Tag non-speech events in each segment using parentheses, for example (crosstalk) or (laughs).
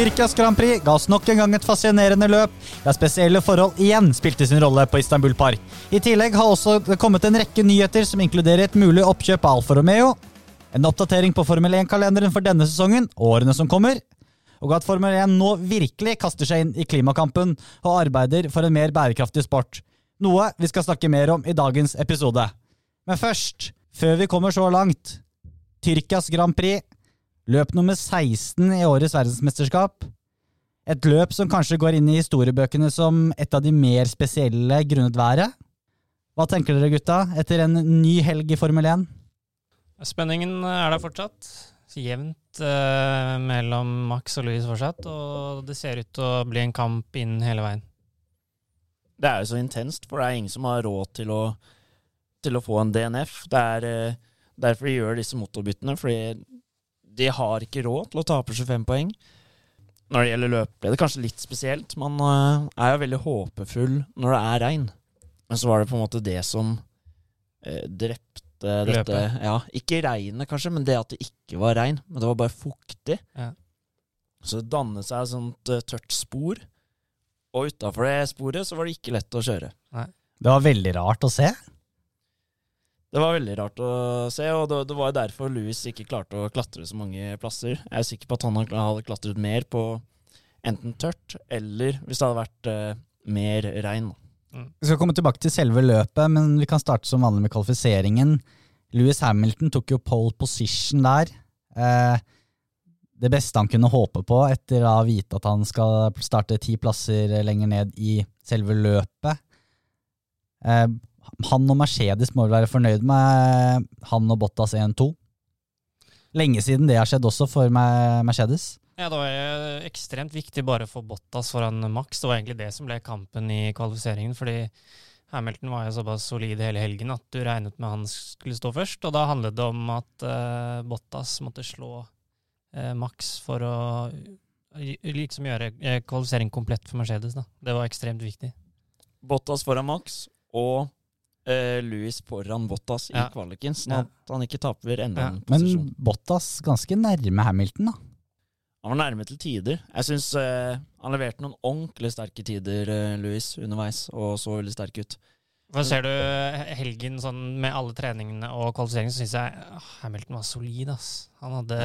Tyrkias Grand Prix ga oss nok en gang et fascinerende løp, der spesielle forhold igjen spilte sin rolle på Istanbul Park. I tillegg har også kommet en rekke nyheter som inkluderer et mulig oppkjøp av Alfa Romeo, en oppdatering på Formel 1-kalenderen for denne sesongen og årene som kommer, og at Formel 1 nå virkelig kaster seg inn i klimakampen og arbeider for en mer bærekraftig sport. Noe vi skal snakke mer om i dagens episode. Men først, før vi kommer så langt, Tyrkias Grand Prix Løp nummer 16 i årets verdensmesterskap. Et løp som kanskje går inn i historiebøkene som et av de mer spesielle grunnet været. Hva tenker dere, gutta, etter en ny helg i Formel 1? Spenningen er der fortsatt. Jevnt eh, mellom Max og Louis fortsatt, og det ser ut til å bli en kamp inn hele veien. Det er jo så intenst, for det er ingen som har råd til å, til å få en DNF. Det er eh, derfor de gjør disse motorbyttene, fordi de har ikke råd til å tape 25 poeng. Når det gjelder løp, ble det kanskje litt spesielt. Man uh, er jo veldig håpefull når det er regn. Men så var det på en måte det som uh, drepte dette Løpet. Ja, ikke regnet, kanskje, men det at det ikke var regn. Men det var bare fuktig. Ja. Så det dannet seg et sånt uh, tørt spor. Og utafor det sporet så var det ikke lett å kjøre. Nei. Det var veldig rart å se. Det var veldig rart å se, og det, det var derfor Louis ikke klarte å klatre så mange plasser. Jeg er sikker på at han hadde klatret mer på enten tørt eller hvis det hadde vært uh, mer regn. Mm. Vi skal komme tilbake til selve løpet, men vi kan starte som vanlig med kvalifiseringen. Louis Hamilton tok jo pole position der. Eh, det beste han kunne håpe på etter å vite at han skal starte ti plasser lenger ned i selve løpet. Eh, han og Mercedes må vel være fornøyd med han og Bottas 1-2. Lenge siden det har skjedd også for Mercedes. Ja, Det var ekstremt viktig bare for Bottas foran Max. Det var egentlig det som ble kampen i kvalifiseringen. fordi Hamilton var jo såpass solid hele helgen at du regnet med han skulle stå først. Og da handlet det om at uh, Bottas måtte slå uh, Max for å liksom gjøre uh, kvalifisering komplett for Mercedes. Da. Det var ekstremt viktig. Bottas foran Max og uh, Louis foran Bottas ja. i kvaliken, sånn at han ikke taper enda ja. en posisjon. Men Bottas ganske nærme Hamilton, da. Han var nærme til tider. Jeg syns uh, han leverte noen ordentlig sterke tider, uh, Louis, underveis, og så veldig sterk ut. Hva ser du helgen sånn med alle treningene og kvalifiseringen, så syns jeg Hamilton var solid, ass. Han hadde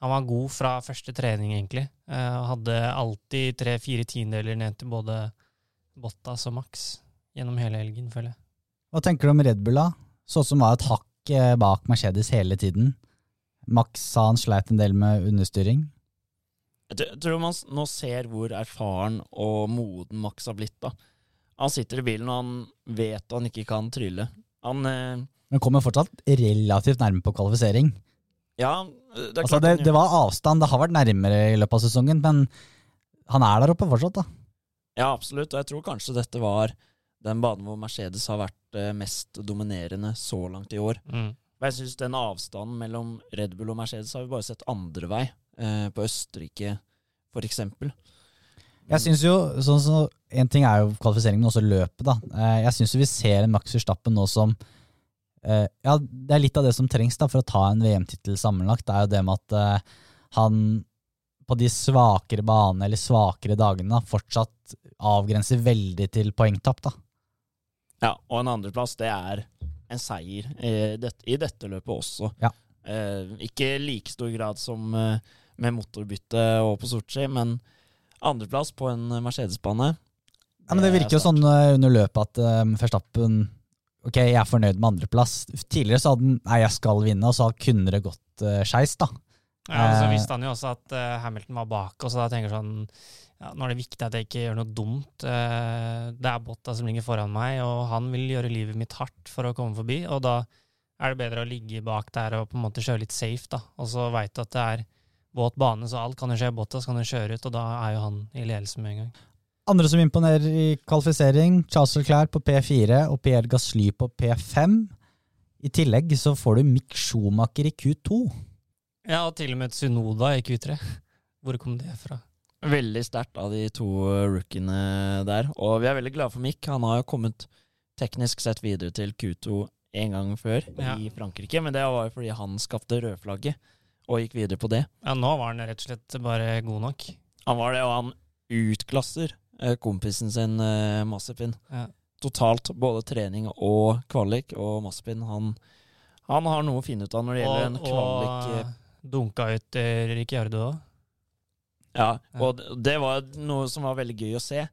han var god fra første trening, egentlig. Uh, hadde alltid tre-fire tiendedeler ned til både Bottas og Max gjennom hele helgen, føler jeg. Hva tenker du om Red Bull, da? Sånn som var et hakk eh, bak Mercedes hele tiden. Max sa han sleit en del med understyring. Jeg tror man nå ser hvor erfaren og moden Max har blitt. da. Han sitter i bilen og han vet han ikke kan trylle. Han eh, Men kommer fortsatt relativt nærme på kvalifisering. Ja, det er altså, det, det, var avstand. Det har vært nærmere i løpet av sesongen, men han er der oppe fortsatt, da. Ja, absolutt. Og jeg tror kanskje dette var den banen hvor Mercedes har vært eh, mest dominerende så langt i år. Mm. Jeg syns den avstanden mellom Red Bull og Mercedes har vi bare sett andre vei, eh, på Østerrike f.eks. Jeg syns jo, sånn så, En ting er jo kvalifiseringen, men også løpet. da. Eh, jeg syns vi ser en Max Verstappen nå som eh, Ja, det er litt av det som trengs da for å ta en VM-tittel sammenlagt. Det er jo det med at eh, han på de svakere banene eller svakere dagene fortsatt avgrenser veldig til poengtap. da. Ja, og en andreplass, det er en seier i dette, i dette løpet også. Ja. Eh, ikke like stor grad som eh, med motorbytte og på Sotsji, men andreplass på en Mercedes-bane ja, men Det virker jo sånn uh, under løpet at uh, Verstappen Ok, jeg er fornøyd med andreplass. Tidligere så hadde han nei, jeg skal vinne, og så kunne det gått uh, skeis, da. Ja, og Så visste han jo også at uh, Hamilton var bak, og så da tenker sånn ja, nå er det viktig at jeg ikke gjør noe dumt. Eh, det er Botta som ligger foran meg, og han vil gjøre livet mitt hardt for å komme forbi. Og da er det bedre å ligge bak der og på en måte kjøre litt safe, da. Og så veit du at det er våt bane, så alt kan jo skje. Så kan jo kjøre ut, og da er jo han i ledelse med en gang. Andre som imponerer i kvalifisering, Charles Leclerc på P4 og Pierre Gasly på P5. I tillegg så får du Mick Schumacher i Q2. Ja, og til og med Sunoda i Q3. Hvor kom det fra? Veldig sterkt av de to rookiene der. Og vi er veldig glade for Mick. Han har jo kommet teknisk sett videre til Q2 en gang før ja. i Frankrike, men det var jo fordi han skapte rødflagget og gikk videre på det. Ja, nå var han rett og slett bare god nok. Han var det, og han utklasser eh, kompisen sin eh, Massepin. Ja. Totalt. Både trening og kvalik. Og Massepin, han, han har noe å finne ut av når det gjelder en kvalik. eh, og dunka ut Ricciardo òg. Ja, og det- var noe som var veldig gøy å se.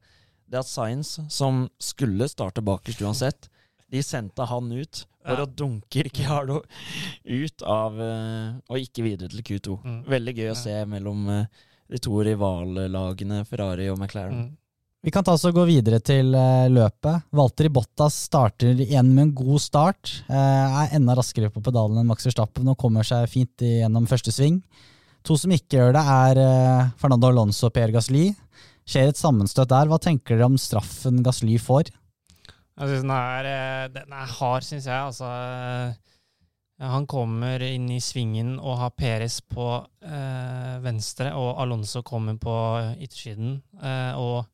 Det at Science, som skulle starte bakerst uansett, de sendte han ut for Ja. å dunke Ricciardo ut av eh, Og ikke videre til Q2. Mm. Veldig gøy å se mellom eh, de to rivallagene Ferrari og McLaren. Mm. Vi kan ta oss og gå videre til eh, løpet. Walter Bottas starter igjen med en god start. eh, er enda raskere på pedalen enn Max Verstappen og kommer seg fint gjennom første sving. To som ikke gjør det, er eh, Fernando Alonso og Per Gasly. Skjer et sammenstøt der. Hva tenker dere om straffen Gasly får? Jeg synes den er, eh, den er hard, syns jeg. Altså, eh, han kommer inn i svingen og har Peres på øh, venstre, og Alonso kommer på yttersiden. Øh, og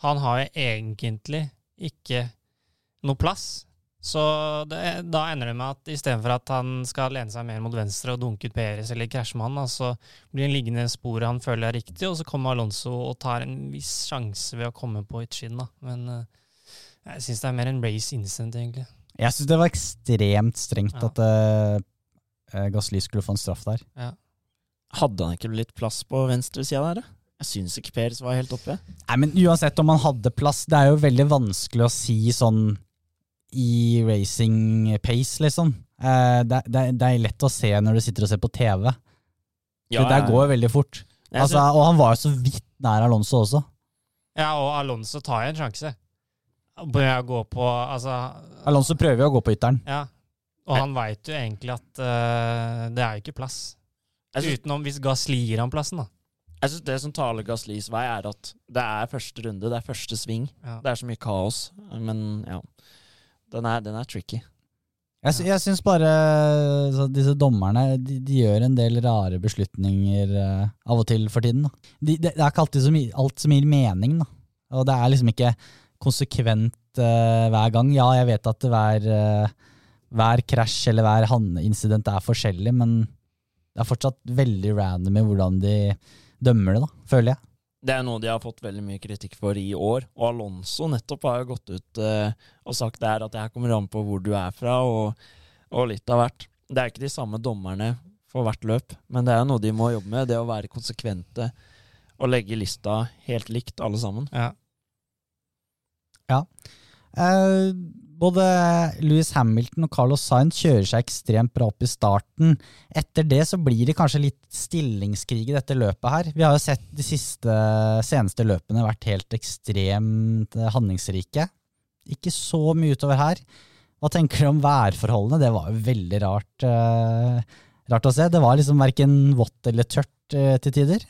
han har egentlig ikke noe plass. Så det, da ender det med at istedenfor at han skal lene seg mer mot venstre og dunke ut Peres eller krasje med han, så blir han liggende i sporet han føler er riktig, og så kommer Alonso og tar en viss sjanse ved å komme på et skinn. Men eh, jeg syns det er mer en race incident, egentlig. Jeg syns det var ekstremt strengt Ja. at uh, Gasly skulle få en straff der. Hadde han ikke litt plass på venstresida der? da? Jeg syns ikke Peres var helt oppe. Nei, men uansett om han hadde plass, det er jo veldig vanskelig å si sånn i racing pace, liksom. Eh, det, det, det er lett å se når du sitter og ser på TV. det der går jo veldig fort. Altså, og han var jo så vidt nær Alonso også. Ja, og Alonso tar jo en sjanse. Bør gå på Altså, Alonso prøver jo å gå på ytteren. ja. Og han veit jo egentlig at uh, det er jo ikke plass. Synes, Utenom hvis Gasly gir han plassen, da. Jeg synes Det som taler Gaslys vei, er at det er første runde, det er første sving. Ja. Det er så mye kaos. Men ja, den er, den er tricky. Jeg, sy jeg syns bare så disse dommerne de, de gjør en del rare beslutninger uh, av og til for tiden. De, det, det er ikke alltid som, alt som gir mening. Da. Og det er liksom ikke konsekvent uh, hver gang. Ja, jeg vet at hver, uh, hver krasj eller hver incident er forskjellig, men det er fortsatt veldig random i hvordan de dømmer det, da, føler jeg. Det er noe de har fått veldig mye kritikk for i år. Og Alonso nettopp har jo gått ut eh, og sagt der at det her kommer an på hvor du er fra, og, og litt av hvert. Det er ikke de samme dommerne for hvert løp, men det er noe de må jobbe med. Det å være konsekvente og legge lista helt likt, alle sammen. Ja. Eh, både Louis Hamilton og Carlos Sainz kjører seg ekstremt bra opp i starten. Etter det så blir det kanskje litt stillingskrig i dette løpet her. Vi har jo sett de siste, seneste løpene vært helt ekstremt eh, handlingsrike. Ikke så mye utover her. Hva tenker du om værforholdene? Det var jo veldig rart, eh, rart å se. Det var liksom verken vått eller tørt eh, til tider.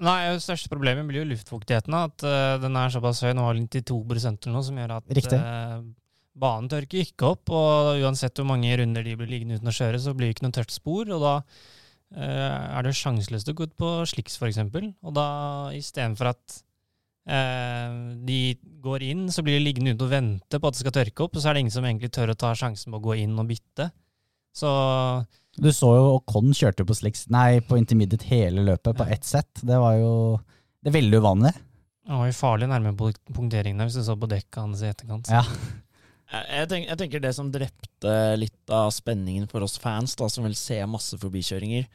Nei, det største problemet blir jo luftfuktigheten. At uh, den er såpass høy, nå har den 92 eller noe, som gjør at Riktig. Banen tørker ikke opp. Og uansett hvor mange runder de blir liggende uten å kjøre, så blir det ikke noe tørt spor. Og da Uh, er det sjanseløst å gå ut på sliks, f.eks. Og da istedenfor at uh, de går inn, så blir de liggende ute og vente på at det skal tørke opp, og så er det ingen som egentlig tør å ta sjansen på å gå inn og bytte. Så Du så jo Ocon kjørte på sliks, nei, på intermediate hele løpet på ett sett. Det var jo det er veldig uvanlig. han var jo farlig nærme punkteringen der, hvis du så på dekka hans i etterkant. Ja. Jeg, jeg, tenk, jeg tenker det som drepte litt av spenningen for oss fans, da, som vil se masse forbikjøringer,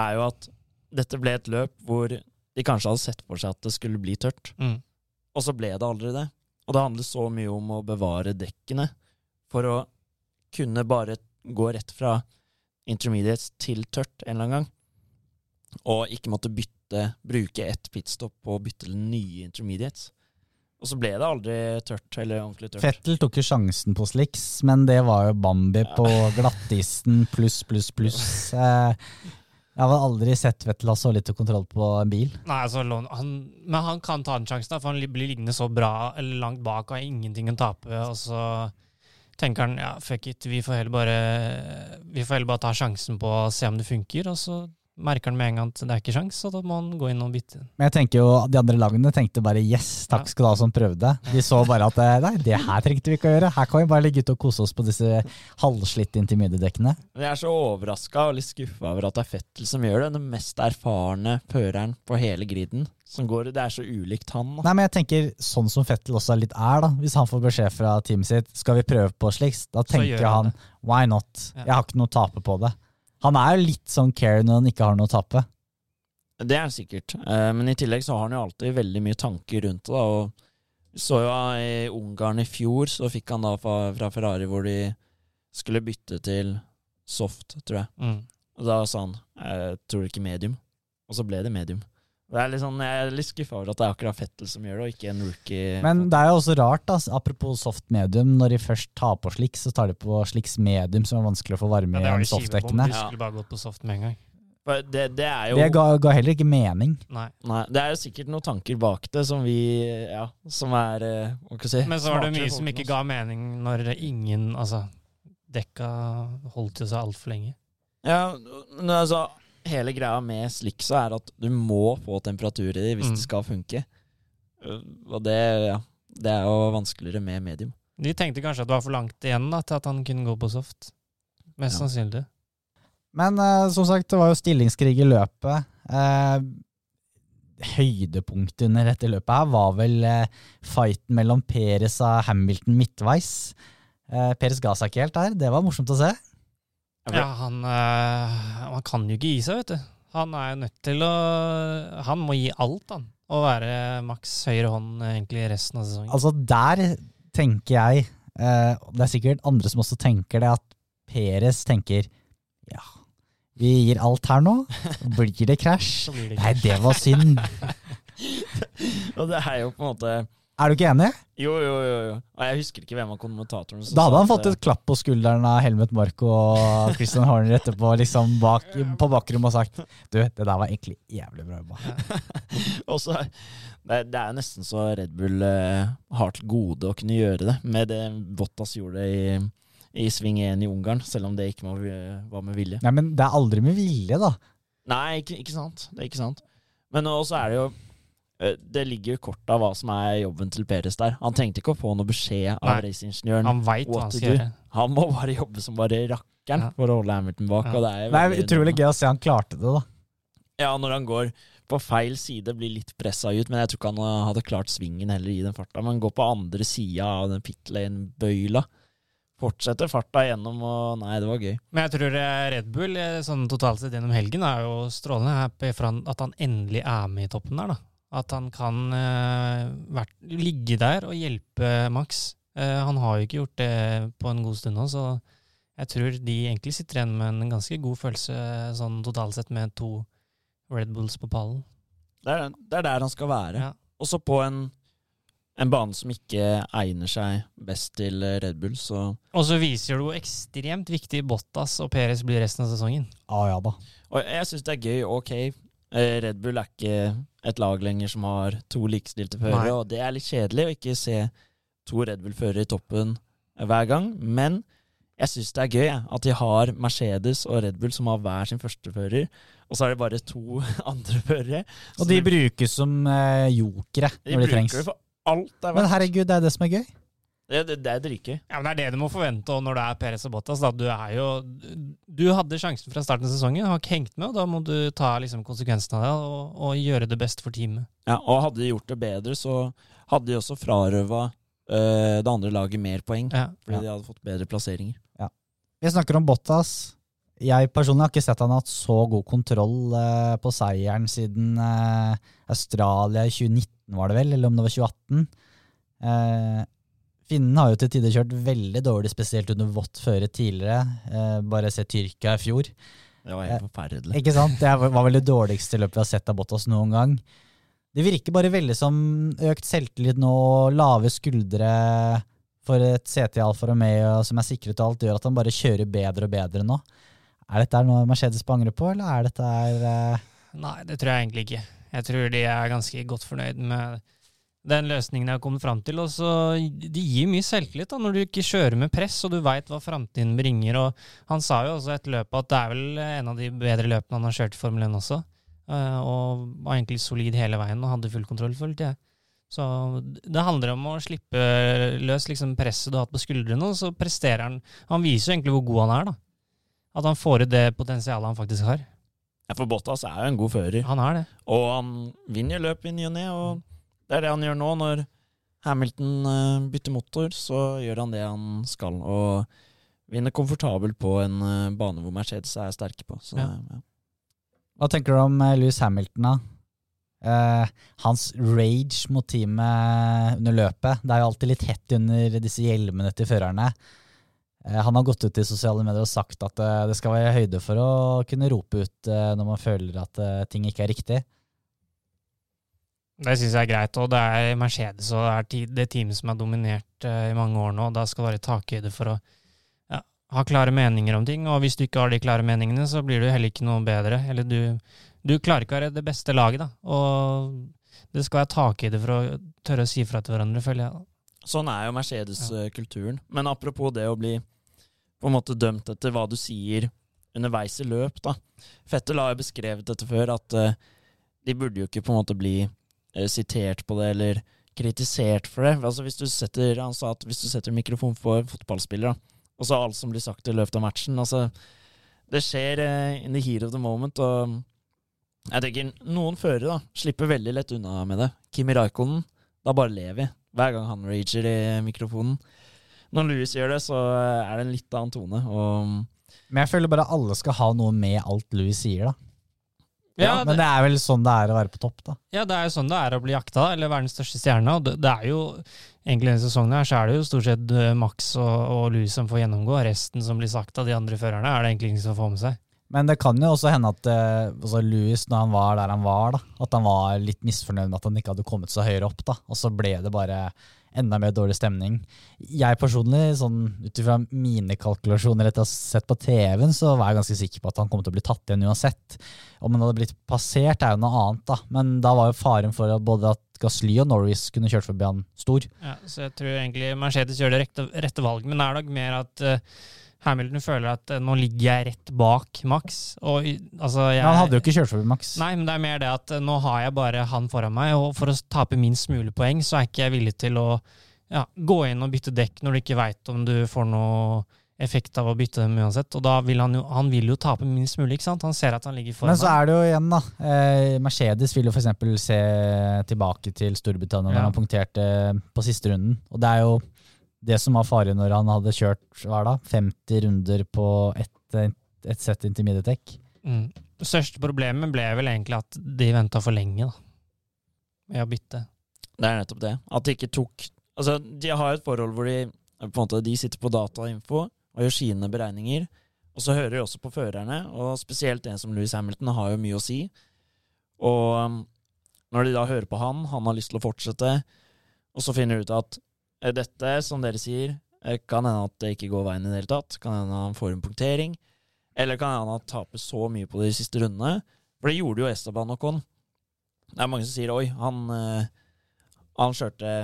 er jo at dette ble et løp hvor de kanskje hadde sett for seg at det skulle bli tørt, Mm. og så ble det aldri det. Og det handler så mye om å bevare dekkene for å kunne bare gå rett fra intermediates til tørt en eller annen gang, og ikke måtte bytte, bruke ett pitstop på å bytte til nye intermediates. Og så ble det aldri tørt, eller ordentlig tørt. Fettel tok jo sjansen på sliks, men det var jo Bambi Ja. på (laughs) glattisen pluss, pluss, pluss. Eh, Jeg har aldri sett Vettel ha så lite kontroll på en bil. Nei, altså, han, men han kan ta den sjansen, for han blir liggende så bra eller langt bak og har ingenting å tape. Og så tenker han ja, fuck it, vi får heller bare Vi får heller bare ta sjansen på å se om det funker. Og så merker han med en gang at det er ikke sjans, så da må han gå inn og bytte. Men jeg tenker jo, de andre lagene tenkte bare yes, takk skal du ha som prøvde. De så bare at eh, nei, det her trengte vi ikke å gjøre. Her kan vi bare ligge ute og kose oss på disse halvslitte intermediedekkene. Jeg er så overraska og litt skuffa over at det er Fettel som gjør det. Den mest erfarne føreren på hele griden. Som går, det er så ulikt han. Da. Nei, men jeg tenker sånn som Fettel også litt er, da. Hvis han får beskjed fra teamet sitt skal vi prøve på slikt, da tenker han han why not? Ja. Jeg har ikke noe å tape på det. Han er jo litt sånn care når han ikke har noe å tape. Det er sikkert. Eh, Men i tillegg så har han jo alltid veldig mye tanker rundt det. da, og så jo i Ungarn i fjor, så fikk han da fra, fra Ferrari hvor de skulle bytte til soft, tror jeg. Mm. Og da sa han jeg tror ikke medium. Og så ble det medium. Det er litt sånn, Jeg er litt skuffa over at det er akkurat Fettel som gjør det, og ikke en rookie. Men det er jo også rart, da, apropos soft medium, når de først tar på sliks, så tar de på sliks medium, som er vanskelig å få varme Ja, i det var en jo skivebom. softdekkene. Du skulle bare gått på soft med en gang. Det, det er jo Det ga, ga heller ikke mening. Nei. Nei, det er jo sikkert noen tanker bak det som vi Ja, som er eh, Hva skal jeg si Men så var det mye som ikke ga mening når ingen Altså, dekka holdt jo seg altfor lenge. Ja, men altså Hele greia med slicksa er at du må få temperatur i det hvis Mm. det skal funke. Uh, Og det, ja, det er jo vanskeligere med medium. De tenkte kanskje at det var for langt igjen da, til at han kunne gå på soft. Mest Ja. sannsynlig. Men eh, som sagt, det var jo stillingskrig i løpet. Eh, høydepunktet under dette løpet her var vel eh, fighten mellom Peres og Hamilton midtveis. Eh, Peres ga seg ikke helt der. Det var morsomt å se. Ja, han, øh, han kan jo ikke gi seg, vet du. Han er jo nødt til å Han må gi alt, han. Og være maks høyre hånd egentlig resten av sesongen. Altså, der tenker jeg eh, Det er sikkert andre som også tenker det, at Peres tenker ja, vi gir alt her nå. Blir det krasj? (laughs) Nei, det var synd. (laughs) Og det er jo på en måte Er du ikke enig? Jo, jo, jo. jo. Og jeg husker ikke hvem av kommentatorene som Da hadde han fått et klapp på skulderen av Helmut Marko og Christian Horner etterpå, liksom bak, på bakrommet og sagt Du, det der var egentlig jævlig bra jobba. (laughs) Ja. det, det er nesten så Red Bull eh, har til gode å kunne gjøre det, med det Bottas gjorde i, i sving 1 i Ungarn, selv om det ikke var, var med vilje. Nei, men det er aldri med vilje, da. Nei, ikke, ikke sant. Det er ikke sant. Men også er det jo Det ligger jo kort av hva som er jobben til Peres der. Han trengte ikke å få noe beskjed av raceingeniøren. Han veit hva han skal gjøre. Han må bare jobbe som bare rakkeren Ja. for å holde Hamilton bak. Ja. Og det er Det veldig utrolig gøy å se han klarte det, da. Ja, når han går på feil side, blir litt pressa ut, men jeg tror ikke han hadde klart svingen heller i den farta. Men går på andre sida av den pit lane-bøyla. Fortsetter farta gjennom, og nei, det var gøy. Men jeg tror eh, Red Bull eh, sånn totalt sett gjennom helgen er jo strålende happy for at han endelig er med i toppen der. da. At han kan eh, vært, ligge der og hjelpe Max. Eh, han har jo ikke gjort det på en god stund nå, så jeg tror de egentlig sitter igjen med en ganske god følelse sånn totalt sett med to Red Bulls på pallen. Det er, det er der han skal være. Ja. Også på en, en bane som ikke egner seg best til Red Bull, så Og så viser det hvor ekstremt viktig Bottas og Perez blir resten av sesongen. Ah, ja da. Og jeg syns det er gøy. Ok, eh, Red Bull er ikke et lag lenger som har to likestilte førere, og det er litt kjedelig å ikke se to Red Bull-førere i toppen hver gang. Men jeg syns det er gøy at de har Mercedes og Red Bull som har hver sin førstefører, og så er det bare to (laughs) andre førere. Og de brukes som eh, jokere de når de bruker trengs. Men herregud, det er det som er gøy. Det, det, det er dritgøy. Ja, men Det er det du må forvente når det er Perez og Bottas. Da. Du, er jo, du hadde sjansen fra starten av sesongen, har ikke hengt med, og da må du ta liksom, konsekvensen av det og, og gjøre det best for teamet. Ja, og hadde de gjort det bedre, så hadde de også frarøva eh, det andre laget mer poeng. Ja. Fordi Ja. de hadde fått bedre plasseringer. Vi snakker om Bottas. Jeg personlig har ikke sett han hatt så god kontroll eh, på seieren siden eh, Australia i 2019, var det vel, eller om det var 2018. Eh, Finnen har jo til tider kjørt veldig dårlig, spesielt under vått føre tidligere. Eh, bare se Tyrkia i fjor. Det var helt forferdelig. Ikke sant? Det var vel det dårligste løpet vi har sett av Bottas noen gang. Det virker bare veldig som økt selvtillit nå, lave skuldre for et CT Alfa Romeo som er sikret og alt, gjør at han bare kjører bedre og bedre nå. Er dette noe Mercedes angre på, eller er dette her, eh, Nei, det tror jeg egentlig ikke. Jeg tror de er ganske godt fornøyd med den løsningen jeg har kommet fram til. Og så Det gir mye selvtillit da, når du ikke kjører med press, og du veit hva framtiden bringer. og Han sa jo også etter løpet at det er vel en av de bedre løpene han har kjørt i Formel 1 også. Eh, og var egentlig solid hele veien og hadde full kontroll, følte jeg. Så det handler om å slippe løs liksom presset du har hatt på skuldrene, og så presterer han Han viser jo egentlig hvor god han er, da. At han får ut det potensialet han faktisk har. Ja, For Bottas er jo en god fører, Han er det. og han vinner løp i ny og ne. Og det er det han gjør nå. Når Hamilton eh, bytter motor, så gjør han det han skal. Og vinner komfortabelt på en eh, bane hvor Mercedes er sterke på. Så, Ja. ja. Hva tenker du om Louis Lewis Hamilton, da? Uh, hans rage mot teamet under løpet. Det er jo alltid litt hett under disse hjelmene til førerne. Eh, han har gått ut i sosiale medier og sagt at eh, det skal være høyde for å kunne rope ut eh, når man føler at eh, ting ikke er riktig. Det syns jeg er greit. Og det er Mercedes og det er det teamet som har dominert eh, i mange år nå. Da skal det være takhøyde for å ja, ha klare meninger om ting. Og hvis du ikke har de klare meningene, så blir du heller ikke noe bedre. Eller du, du klarer ikke å være det beste laget, da. Og det skal være takhøyde for å tørre å si fra til hverandre, føler jeg. Sånn er jo Mercedes-kulturen. Men apropos det å bli på en måte dømt etter hva du sier underveis i løp, da. Fettel har jo beskrevet dette før, at eh, de burde jo ikke på en måte bli eh, sitert på det, eller kritisert for det. Altså hvis du setter, Han sa at hvis du setter mikrofon på en fotballspiller, da, og så alt som blir sagt i løpet av matchen altså, Det skjer eh, in the heat of the moment, og jeg tenker noen førere da, slipper veldig lett unna med det. Kimi Raikonen, da bare ler vi hver gang han rager i mikrofonen. Når Louis gjør det, så er det en litt annen tone. Og Men jeg føler bare alle skal ha noe med alt Louis sier, da. Ja, Men det er vel sånn det er å være på topp, da. Ja, det er jo sånn det er å bli jakta, eller være den største stjerna. og Det, det er jo, egentlig denne sesongen her, så er det jo stort sett eh, Max og, og Louis som får gjennomgå. Resten som blir sagt av de andre førerne, er det egentlig ingen som får med seg. Men det kan jo også hende at eh, altså Louis, når han var der han var, da, at han var litt misfornøyd med at han ikke hadde kommet så høyere opp. da, Og så ble det bare enda mer dårlig stemning. Jeg personlig, sånn ut ifra mine kalkulasjoner etter å ha sett på TV-en, så var jeg ganske sikker på at han kom til å bli tatt igjen uansett. Om han hadde blitt passert, er jo noe annet, da. Men da var jo faren for både at Gasly og Norris kunne kjørt forbi han stor. Ja, så jeg tror egentlig Mercedes gjør det rette, rette valget, men det er nok mer at eh, Hamilton føler at eh, nå ligger jeg rett bak Max. Og, altså, jeg, han hadde jo ikke kjørt forbi Max. Nei, men det er mer det at eh, nå har jeg bare han foran meg, og for å tape minst mulig poeng, så er ikke jeg villig til å ja, gå inn og bytte dekk når du ikke veit om du får noe effekt av å bytte dem uansett. Og da vil han jo, han vil jo tape minst mulig, ikke sant? Han ser at han ligger foran Men så er det jo igjen, da. Eh, Mercedes vil jo f.eks. se tilbake til Storbritannia når Ja. han punkterte på siste runden. Og det er jo det som var fare når han hadde kjørt hva er det, da, 50 runder på ett et sett inntil dekk. Mm. Det største problemet ble vel egentlig at de venta for lenge da, med å bytte. det er nettopp det. At de ikke tok Altså, de har et forhold hvor de på en måte, de sitter på data og info og gjør sine beregninger. Og så hører de også på førerne, og spesielt en som Louis Hamilton har jo mye å si. Og um, når de da hører på han, han har lyst til å fortsette, og så finner de ut at dette, som dere sier, eh, kan hende at det ikke går veien i det hele tatt. Kan hende han får en punktering. Eller kan hende han taper så mye på de siste rundene. For det gjorde jo Esteban Ocon. Det er mange som sier oi, han, eh, han kjørte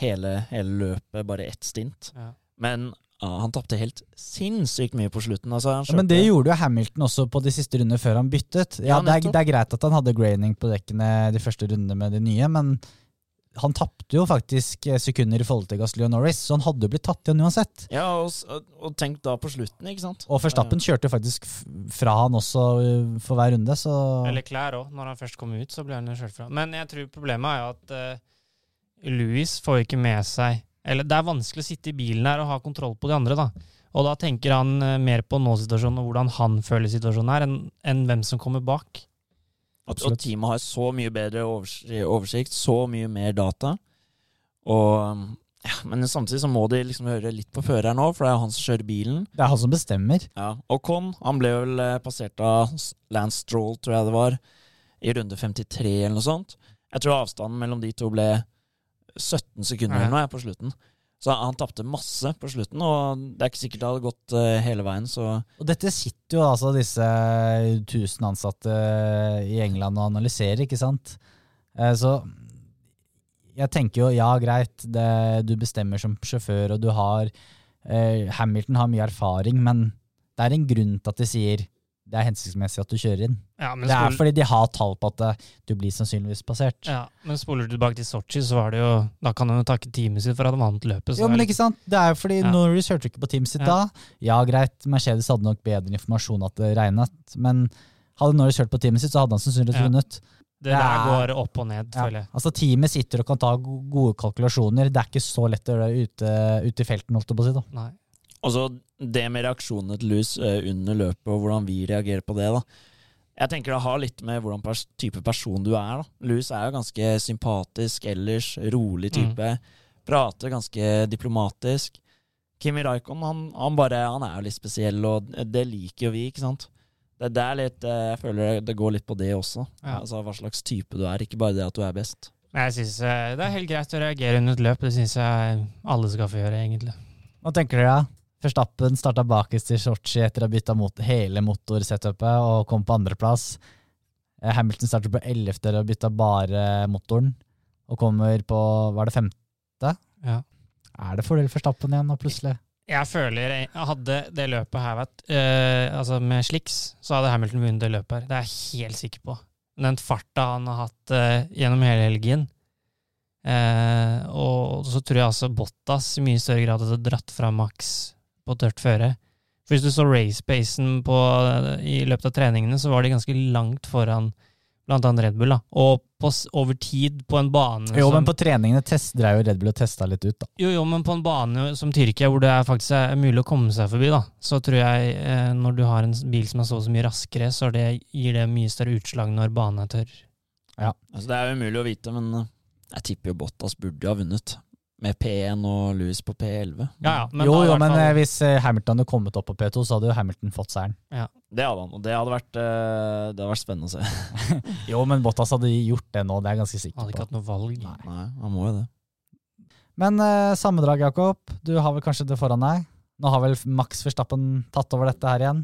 hele, hele løpet, bare ett stint. Ja. Men ja, han tapte helt sinnssykt mye på slutten. Altså, han Ja, men det gjorde jo Hamilton også på de siste rundene før han byttet. Ja, Ja, det, er, det er greit at han hadde graining på dekkene de første rundene med de nye, men han tapte jo faktisk eh, sekunder i forhold til Gasly og Norris, så han hadde jo blitt tatt igjen uansett. Ja, og, og tenk da på slutten, ikke sant? Og Verstappen kjørte jo faktisk fra han også uh, for hver runde, så Eller klær òg. Når han først kom ut, så ble han jo kjørt fra. Men jeg tror problemet er jo at uh, Louis får ikke med seg Eller det er vanskelig å sitte i bilen her og ha kontroll på de andre, da. Og da tenker han eh, mer på nå-situasjonen og hvordan han føler situasjonen her, enn enn hvem som kommer bak. Og, og teamet har så mye bedre oversikt, så mye mer data. Og ja, Men samtidig så må de liksom høre litt på føreren òg, for det er han som kjører bilen. det er han som bestemmer. Ja, Og Con han ble vel eh, passert av Lance Stroll, tror jeg det var, i runde 53 eller noe sånt. Jeg tror avstanden mellom de to ble 17 sekunder eller noe jeg, på slutten. Så han tapte masse på slutten, og det er ikke sikkert det hadde gått eh, hele veien, så Og dette sitter jo altså disse 1000 ansatte i England og analyserer, ikke sant? Eh, Så jeg tenker jo ja, greit, det, du bestemmer som sjåfør, og du har eh, Hamilton har mye erfaring, men det er en grunn til at de sier det er hensiktsmessig at du kjører inn. Ja, men Det er fordi de har tall på at eh, du blir sannsynligvis passert. ja, men spoler du tilbake til Sotsji, så var det jo Da kan han jo takke teamet sitt for at han vant løpet. Jo, men ikke sant? Det er jo fordi Ja. Norris hørte ikke på teamet sitt Ja. da. Ja, greit, Mercedes hadde nok bedre informasjon at det regnet, men hadde Norris hørt på teamet sitt, så hadde han sannsynligvis Ja. vunnet. Det der Ja. går opp og ned, føler jeg. Altså, teamet sitter og kan ta gode kalkulasjoner. Det er ikke så lett å gjøre det ute, ute i felten, holdt jeg på å si. da. Nei. Og så det med reaksjonene til Lewis eh, under løpet, og hvordan vi reagerer på det. da. Jeg tenker det har litt med hvordan pers type person du er. da. Louis er jo ganske sympatisk ellers, rolig type. Prater ganske diplomatisk. Kimi Raikon han, han, bare, han er jo litt spesiell, og det liker jo vi, ikke sant. Det, det er litt, eh, Jeg føler det går litt på det også. Ja. Altså Hva slags type du er, ikke bare det at du er best. Jeg synes eh, det er helt greit å reagere under et løp. Det syns jeg alle skal få gjøre, egentlig. Hva tenker dere? Verstappen starta bakerst i Sotsji etter å ha bytta mot hele motorsetupet og kom på andreplass. Eh, Hamilton starter på ellevte og bytta bare motoren, og kommer på Var det femte? Ja. Er det fordel for Stappen igjen nå, plutselig? Jeg føler jeg Hadde det løpet her vært øh, Altså med slicks, så hadde Hamilton vunnet det løpet her. Det er jeg helt sikker på. Den farta han har hatt øh, gjennom hele helgen. Eh, og så tror jeg altså Bottas i mye større grad hadde dratt fra Max på tørt føre. For Hvis du så race-basen i løpet av treningene, så var de ganske langt foran blant annet Red Bull. da. Og på, over tid på en bane Jo, som men på treningene test, drev jo Red Bull og testa litt ut, da. jo, jo, men på en bane som Tyrkia, hvor det er faktisk er mulig å komme seg forbi, da, så tror jeg eh, når du har en bil som er så og så mye raskere, så det, gir det mye større utslag når banen er tørr. Ja. Altså Det er jo umulig å vite, men eh, jeg tipper jo Bottas burde jo ha vunnet. Med P1 og Lewis på P11. Ja, ja, men jo, jo, men fall- eh, hvis eh, Hamilton hadde kommet opp på P2, så hadde jo Hamilton fått seieren. Det hadde han, og det hadde vært, eh, det hadde vært spennende å se. (laughs) Jo, men Bottas hadde gjort det nå, det er jeg ganske sikker på. Hadde ikke på. hatt noe valg. Nei. Nei, han må jo det. Men eh, sammendrag, Jakob. Du har vel kanskje det foran deg? Nå har vel Max Verstappen tatt over dette her igjen?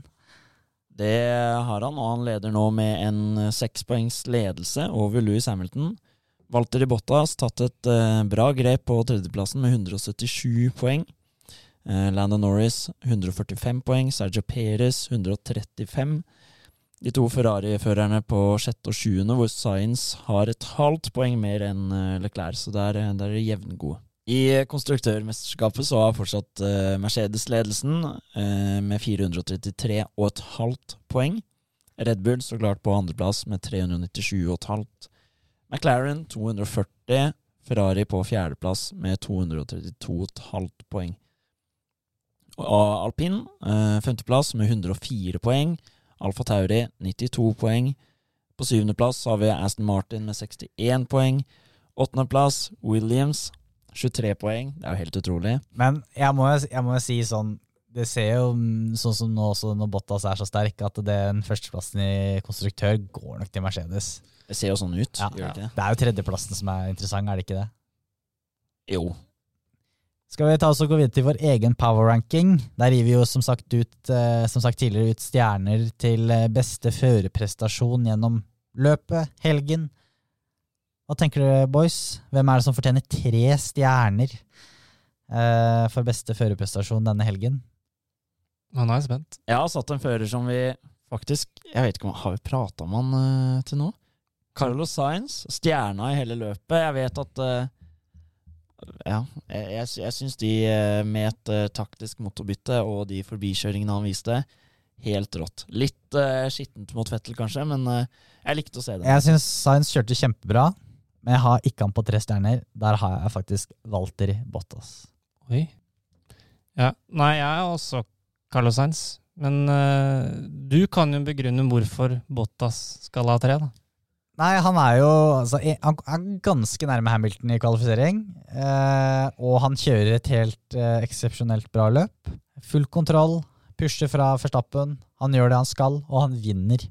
Det har han, og han leder nå med en sekspoengs ledelse over Louis Hamilton. Walter Bottas tatt et eh, bra grep på tredjeplassen med 177 poeng. Eh, Landon Norris 145 poeng, Sergio Perez 135. De to Ferrari-førerne på sjette og sjuende, hvor Science har et halvt poeng mer enn eh, Leclerc, så der, eh, der er de jevngode. I eh, konstruktørmesterskapet så har fortsatt Mercedes ledelsen med 433 og et halvt poeng. Red Bull så klart på andreplass med 397 og et halvt. McLaren 240. Ferrari på fjerdeplass med 232 og et halvt poeng. Og alpin eh, femteplass med 104 poeng. Alfa Tauri 92 poeng. På syvendeplass har vi Aston Martin med 61 poeng. Åttendeplass Williams 23 poeng. Det er jo helt utrolig. Men jeg må, jo- si sånn Det ser jo sånn som nå også når Bottas er så sterk, at den førsteplassen i konstruktør går nok til Mercedes. Det ser jo sånn ut, Ja. gjør det ikke det? Det er jo tredjeplassen som er interessant, er det ikke det? Jo. Skal vi ta oss og gå videre til vår egen power ranking? Der gir vi jo som sagt, ut, eh, som sagt tidligere ut stjerner til eh, beste førerprestasjon gjennom løpet, helgen. Hva tenker dere, boys? Hvem er det som fortjener tre stjerner eh, for beste førerprestasjon denne helgen? Nå er jeg spent. Jeg har satt en fører som vi faktisk Jeg vet ikke om Har vi prata om han eh, til nå? Carlos Sainz, stjerna i hele løpet. Jeg vet at eh, Ja, jeg, jeg, jeg syns de eh, med et eh, taktisk motorbytte og de forbikjøringene han viste, helt rått. Litt uh, skittent mot Fettel, kanskje, men uh, jeg likte å se det. Jeg syns Sainz kjørte kjempebra, men jeg har ikke han på tre stjerner. Der har jeg faktisk Walter Bottas. Oi. Ja. Nei, jeg er også Carlos Sainz. Men uh, du kan jo begrunne hvorfor Bottas skal ha tre, da. Nei, han er jo altså, Han er ganske nærme Hamilton i kvalifisering. Eh, og han kjører et helt eh, eksepsjonelt bra løp. Full kontroll, pusher fra Verstappen. Han gjør det han skal, og han vinner.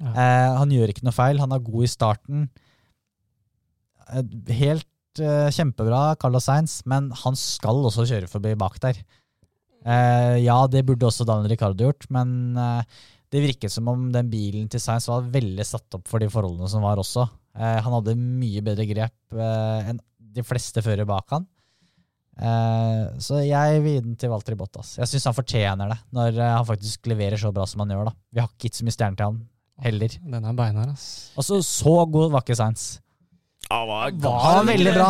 Ja. Eh, han gjør ikke noe feil. Han er god i starten. Eh, helt eh, kjempebra, Carlos Sainz, men han skal også kjøre forbi bak der. Eh, ja, det burde også Daniel Ricardo gjort, men det virket som om den bilen til Sainz var veldig satt opp for de forholdene som var også. Eh, han hadde mye bedre grep eh, enn de fleste fører bak han. Eh, så jeg vil gi den til Walter Bottas. Jeg syns han fortjener det, når eh, han faktisk leverer så bra som han gjør. da. Vi har ikke gitt så mye stjerner til han heller. Den er beinhard, ass. Altså, så god var ikke Sainz. Ja, var Han er veldig bra.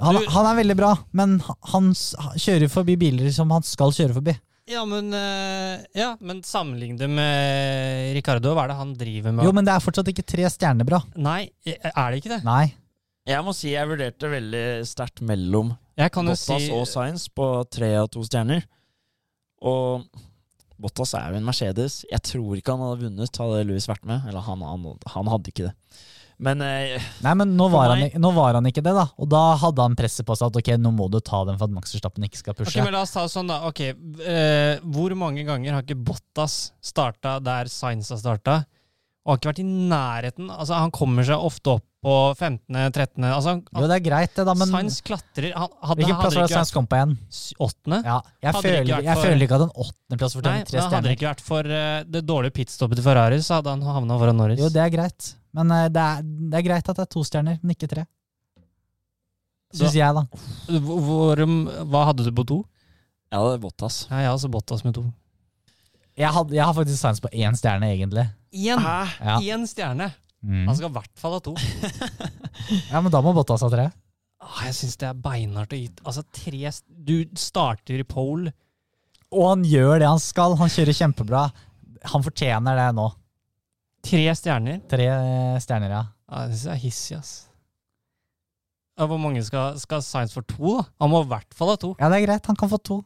Han, han er veldig bra, men han s- kjører forbi biler som han skal kjøre forbi. Ja, men, eh, ja, men sammenlign det med Ricardo. Hva er det han driver med? Jo, men det er fortsatt ikke tre stjerner bra. Nei, er det ikke det? Nei. Jeg må si jeg vurderte veldig sterkt mellom Bottas si og Science på tre og to stjerner. Og Bottas er jo en Mercedes. Jeg tror ikke han hadde vunnet, hadde Louis vært med. Eller han, han, han hadde ikke det. Men eh, Nei, men nå var, han, meg- nå var han ikke det, da. Og da hadde han presset på seg at ok, nå må du ta den for at Max Verstappen ikke skal pushe. Ok, men La oss ta det sånn, da. Ok, eh, Hvor mange ganger har ikke Bottas starta der Sainz har starta? Og har ikke vært i nærheten. Altså, Han kommer seg ofte opp på 15., 13. Altså, han, jo, det er greit, det, da, men Sainz klatrer han, hadde, hvilken plass var det Sainz kom på igjen? åttende? Ja, jeg, ikke føler, vært jeg for- føler ikke at en åttendeplass fortjener tre stjerner. hadde det ikke vært for uh, det dårlige pitstoppet til Ferrari, så hadde han havna foran Norris. Jo, det er greit. Men eh, det er, det er greit at det er to stjerner, men ikke tre. Syns jeg, da. Hvor, um, hva hadde du på to? jeg hadde Bottas. Ja, jeg har også Bottas med to. Jeg, had, jeg har faktisk Sainz på én stjerne, egentlig. Én! Ja. Én stjerne! Mm. Han skal i hvert fall ha to. (laughs) ja, men da må Bottas ha tre. Ah, jeg syns det er beinhardt å gi Altså, tre st- Du starter i pole. Og han gjør det han skal. Han kjører kjempebra. Han fortjener det nå. Tre stjerner. Tre eh, stjerner, ja. Ja, det syns jeg er hissig, ass. Ja, hvor mange skal, skal Science få to, da? Han må i hvert fall ha to. Ja, det er greit. Han kan få to.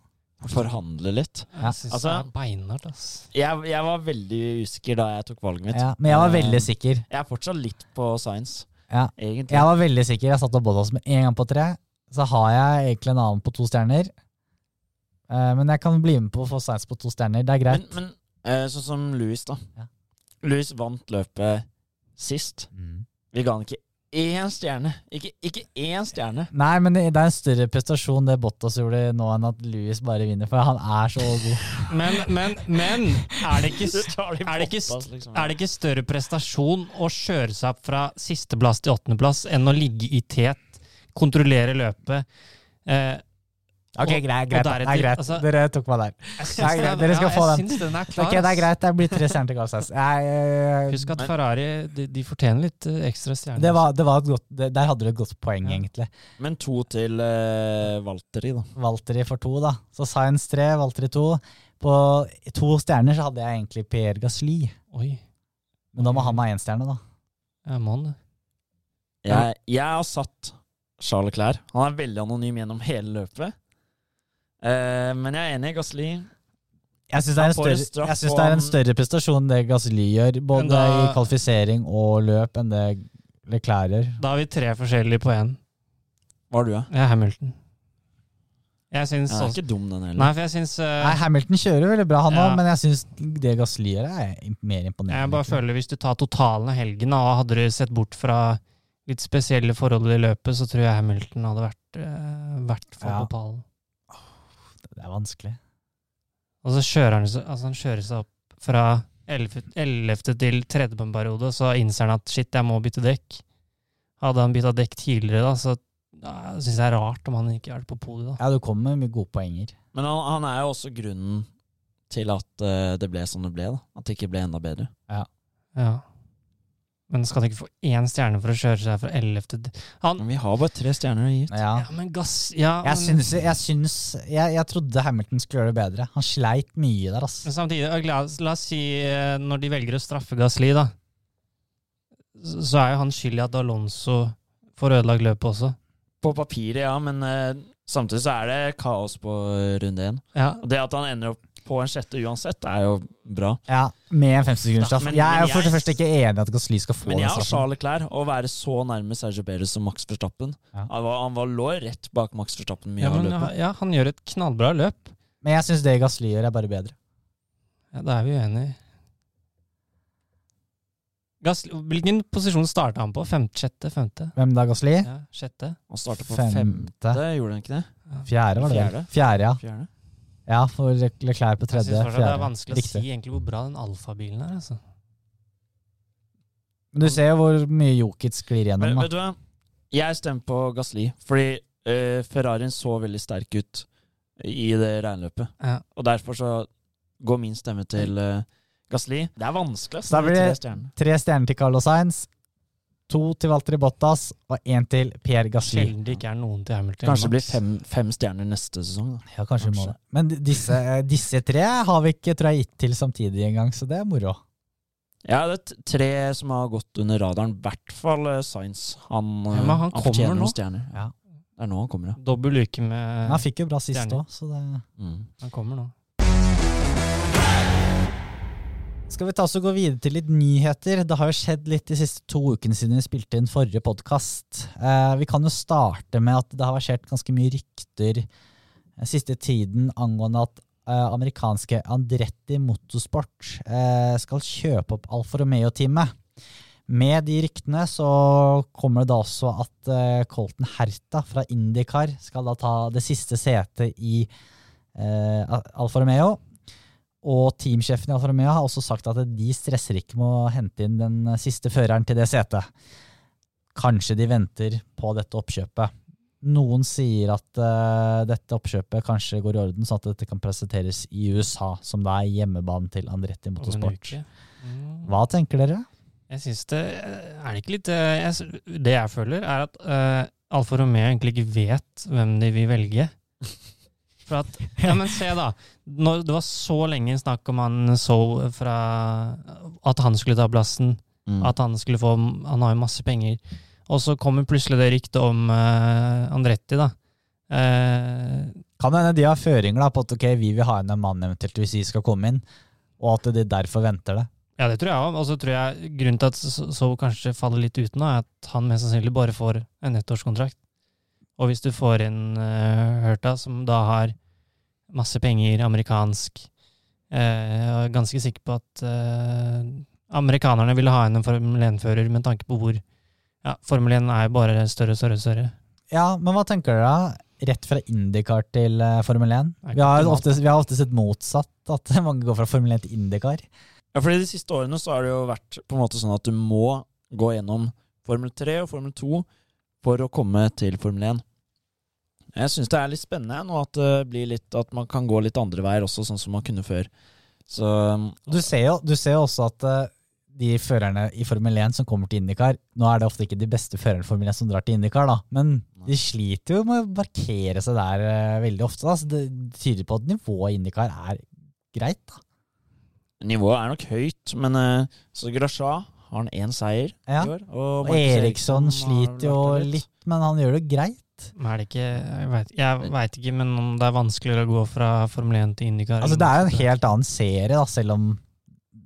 Forhandle litt. Ja. Jeg synes Altså- det er beinhardt, ass. Jeg, jeg var veldig usikker da jeg tok valget mitt. Ja, men jeg var Eh, veldig sikker. Jeg er fortsatt litt på Science, Ja. egentlig. Jeg var veldig sikker. Jeg satte opp Bottas med en gang på tre. Så har jeg egentlig en annen på to stjerner. Eh, men jeg kan bli med på å få Science på to stjerner. Det er greit. men men sånn som Louis, da. Ja. Louis vant løpet sist. Mm. Vi ga han ikke én stjerne. Ikke, ikke én stjerne. Nei, men det det er en større prestasjon det Bottas gjorde nå, enn at Louis bare vinner, for han er så god. (laughs) Men, men, men er det ikke, er det ikke, liksom. er det ikke større prestasjon å kjøre seg opp fra sisteplass til åttendeplass enn å ligge i tet, kontrollere løpet? Eh, Ok, Og- greit. greit, deretter, det er greit. altså- Dere tok meg der. Dere skal ja, få jeg den. syns den er klar. Ok, det er greit. Det blir tre stjerner til. Jeg, (laughs) jeg- Husk at Men- Ferrari de, de fortjener litt eh, ekstra stjerner. det var, det var et godt, det, Der hadde du et godt poeng, Ja. egentlig. Men to til uh, Valtteri, da. Valtteri for to, da. Så Sainz tre, Valtteri to. På to stjerner så hadde jeg egentlig Pierre Gasly. Oi, Men da må han ha én stjerne, da. jeg må det. Jeg, jeg har satt Charles Clair. Han er veldig anonym gjennom hele løpet. Eh, men jeg er enig i Gasli. Jeg syns det, synes det er en større prestasjon det Gasly gjør, både da- i kvalifisering og løp, enn det Leclerc gjør. Da har vi tre forskjellige på én. Hva er du, da? Jeg er Hamilton. Jeg syns Ja, er også ikke dum, den heller. Nei, for jeg syns uh, Nei, Hamilton kjører veldig bra, han òg, Ja. men jeg syns det Gasly gjør, er mer imponerende. Jeg bare føler Hvis du tar totalen av helgen, og hadde du sett bort fra litt spesielle forhold i løpet, så tror jeg Hamilton hadde vært, uh, vært for Ja. totalen. Det er vanskelig. Og så kjører han, altså han kjører seg opp fra 11. 11. til 3. på en periode, så innser han at shit, jeg må bytte dekk. Hadde han bytta dekk tidligere, da, så ja, syns jeg det er rart om han ikke er på podiet. da. Ja, du kommer med mye gode poenger. Men han, han er jo også grunnen til at uh, det ble som det ble. da At det ikke ble enda bedre. Ja. Ja. Men skal han ikke få én stjerne for å kjøre seg fra 11. til Han Men vi har bare tre stjerner å gi ut. Ja. Ja, men gass Ja, Jeg men, syns, jeg, syns jeg, jeg trodde Hamilton skulle gjøre det bedre. Han sleit mye der, ass. men samtidig, la, oss- la oss si eh, når de velger å straffe Gasli, da, så så er jo han skyld i at Alonso får ødelagt løpet også. På papiret, ja, men eh, samtidig så er det kaos på eh, runde én. Ja, Og det at han ender opp på en sjette uansett, er jo bra. Ja, Med en 50 sekunders straff. Jeg er jo for det første ikke enig i at Gasly skal få Men den jeg har straffen. Charles Leclerc, å være så nærme Sergio Perez som Max Verstappen Ja. han, var, han var lå rett bak Max Verstappen mye ja, av løpet. ja, han gjør et knallbra løp. Men jeg syns det Gasly gjør, er bare bedre. Ja, Da er vi uenige. Gasly, hvilken posisjon starta han på? Femte, sjette, femte? Hvem da, Gasly? Ja, sjette? Han starta på Femte. femte, gjorde han ikke det? Fjerde, var det? Fjerde. Fjerde, ja. Fjerde? Ja, for Leclerc på Jeg synes det er vanskelig å si egentlig hvor bra den alfabilen er. altså. Men du ser jo hvor mye Jokic sklir Men gjennom. vet du hva? Jeg stemmer på Gasli, fordi eh, Ferrarien så veldig sterk ut i det regnløpet. Ja. Og derfor så går min stemme til uh, Gasli. Det er vanskelig. ass, Da de blir tre det- stjernene. Tre stjerner til Carlos Sainz, to til Valtteri Bottas og én til Pierre Gasly. Sjelden det ikke er noen til Hamilton. Kanskje det blir fem, fem stjerner neste sesong. Da. Ja, kanskje kanskje. må det. Men disse, disse tre har vi ikke tror jeg, gitt til samtidig engang, så det er moro. Ja, det er tre som har gått under radaren. I hvert fall uh, Science. Han, Ja, men eh, han kommer fortjener noen stjerner. Ja. Det er nå han kommer, ja. Dobbel uke med Men han fikk jo bra sist òg, så det Mm. Han kommer nå. Skal vi ta oss og gå videre til litt nyheter? Det har jo skjedd litt de siste to ukene siden vi spilte inn forrige podkast. Eh, vi kan jo starte med at det har versert ganske mye rykter den siste tiden angående at eh, amerikanske Andretti Motorsport eh, skal kjøpe opp Alfa Romeo-teamet. Med de ryktene så kommer det da også at eh, Colton Herta fra Indycar skal da ta det siste setet i eh, Alfa Romeo. Og teamsjefen i Alfa Romeo har også sagt at de stresser ikke med å hente inn den siste føreren til det setet. Kanskje de venter på dette oppkjøpet. Noen sier at uh, dette oppkjøpet kanskje går i orden, sånn at dette kan presenteres i USA, som da er hjemmebanen til Andretti Motorsport. Mm. Hva tenker dere? Jeg synes det Er det ikke litt eh, jeg, Det jeg føler, er at uh, Alfa Romeo egentlig ikke vet hvem de vil velge. For at (laughs) Ja, men se, da. Når det var så lenge snakk om han så fra At han skulle ta plassen. Mm. At han skulle få Han har jo masse penger. Og så kommer plutselig det ryktet om uh, Andretti, da. Uh, Kan hende de har føringer da, på at ok, vi vil ha inn en mann eventuelt hvis vi skal komme inn, og at de derfor venter det. ja, det tror jeg òg. Og så tror jeg grunnen til at så, så kanskje faller litt ut nå, er at han mest sannsynlig bare får en ettårskontrakt. Og hvis du får inn uh, Hurta, som da har masse penger, amerikansk eh, Jeg er ganske sikker på at eh, amerikanerne ville ha en Formel 1-fører med tanke på hvor ja, Formel 1 er jo bare større og større større. Ja, men hva tenker dere da? Rett fra IndyCar til eh, Formel 1? Er Vi har, ofte, vi har ofte sett motsatt, at (laughs) mange går fra Formel 1 til IndyCar. Ja, for De siste årene så har det jo vært på en måte sånn at du må gå gjennom Formel 3 og Formel 2 for å komme til Formel 1. Jeg syns det er litt spennende nå at det blir litt at man kan gå litt andre veier også, sånn som man kunne før. Så Du ser jo, du ser jo også at eh, de førerne i Formel 1 som kommer til IndyCar Nå er det ofte ikke de beste førerne i Formel 1 som drar til IndyCar, da, men de sliter jo med å parkere seg der eh, veldig ofte. Da. Så det tyder på at nivået i IndyCar er greit. da. nivået er nok høyt, men så Grasja har han én seier Ja. i år. Og Og Eriksson sliter jo litt, men han gjør det greit. Det ikke Jeg vet, jeg vet ikke, men om det er vanskeligere å gå fra Formel 1 til IndyCar Altså, det er jo en helt annen serie, da, selv om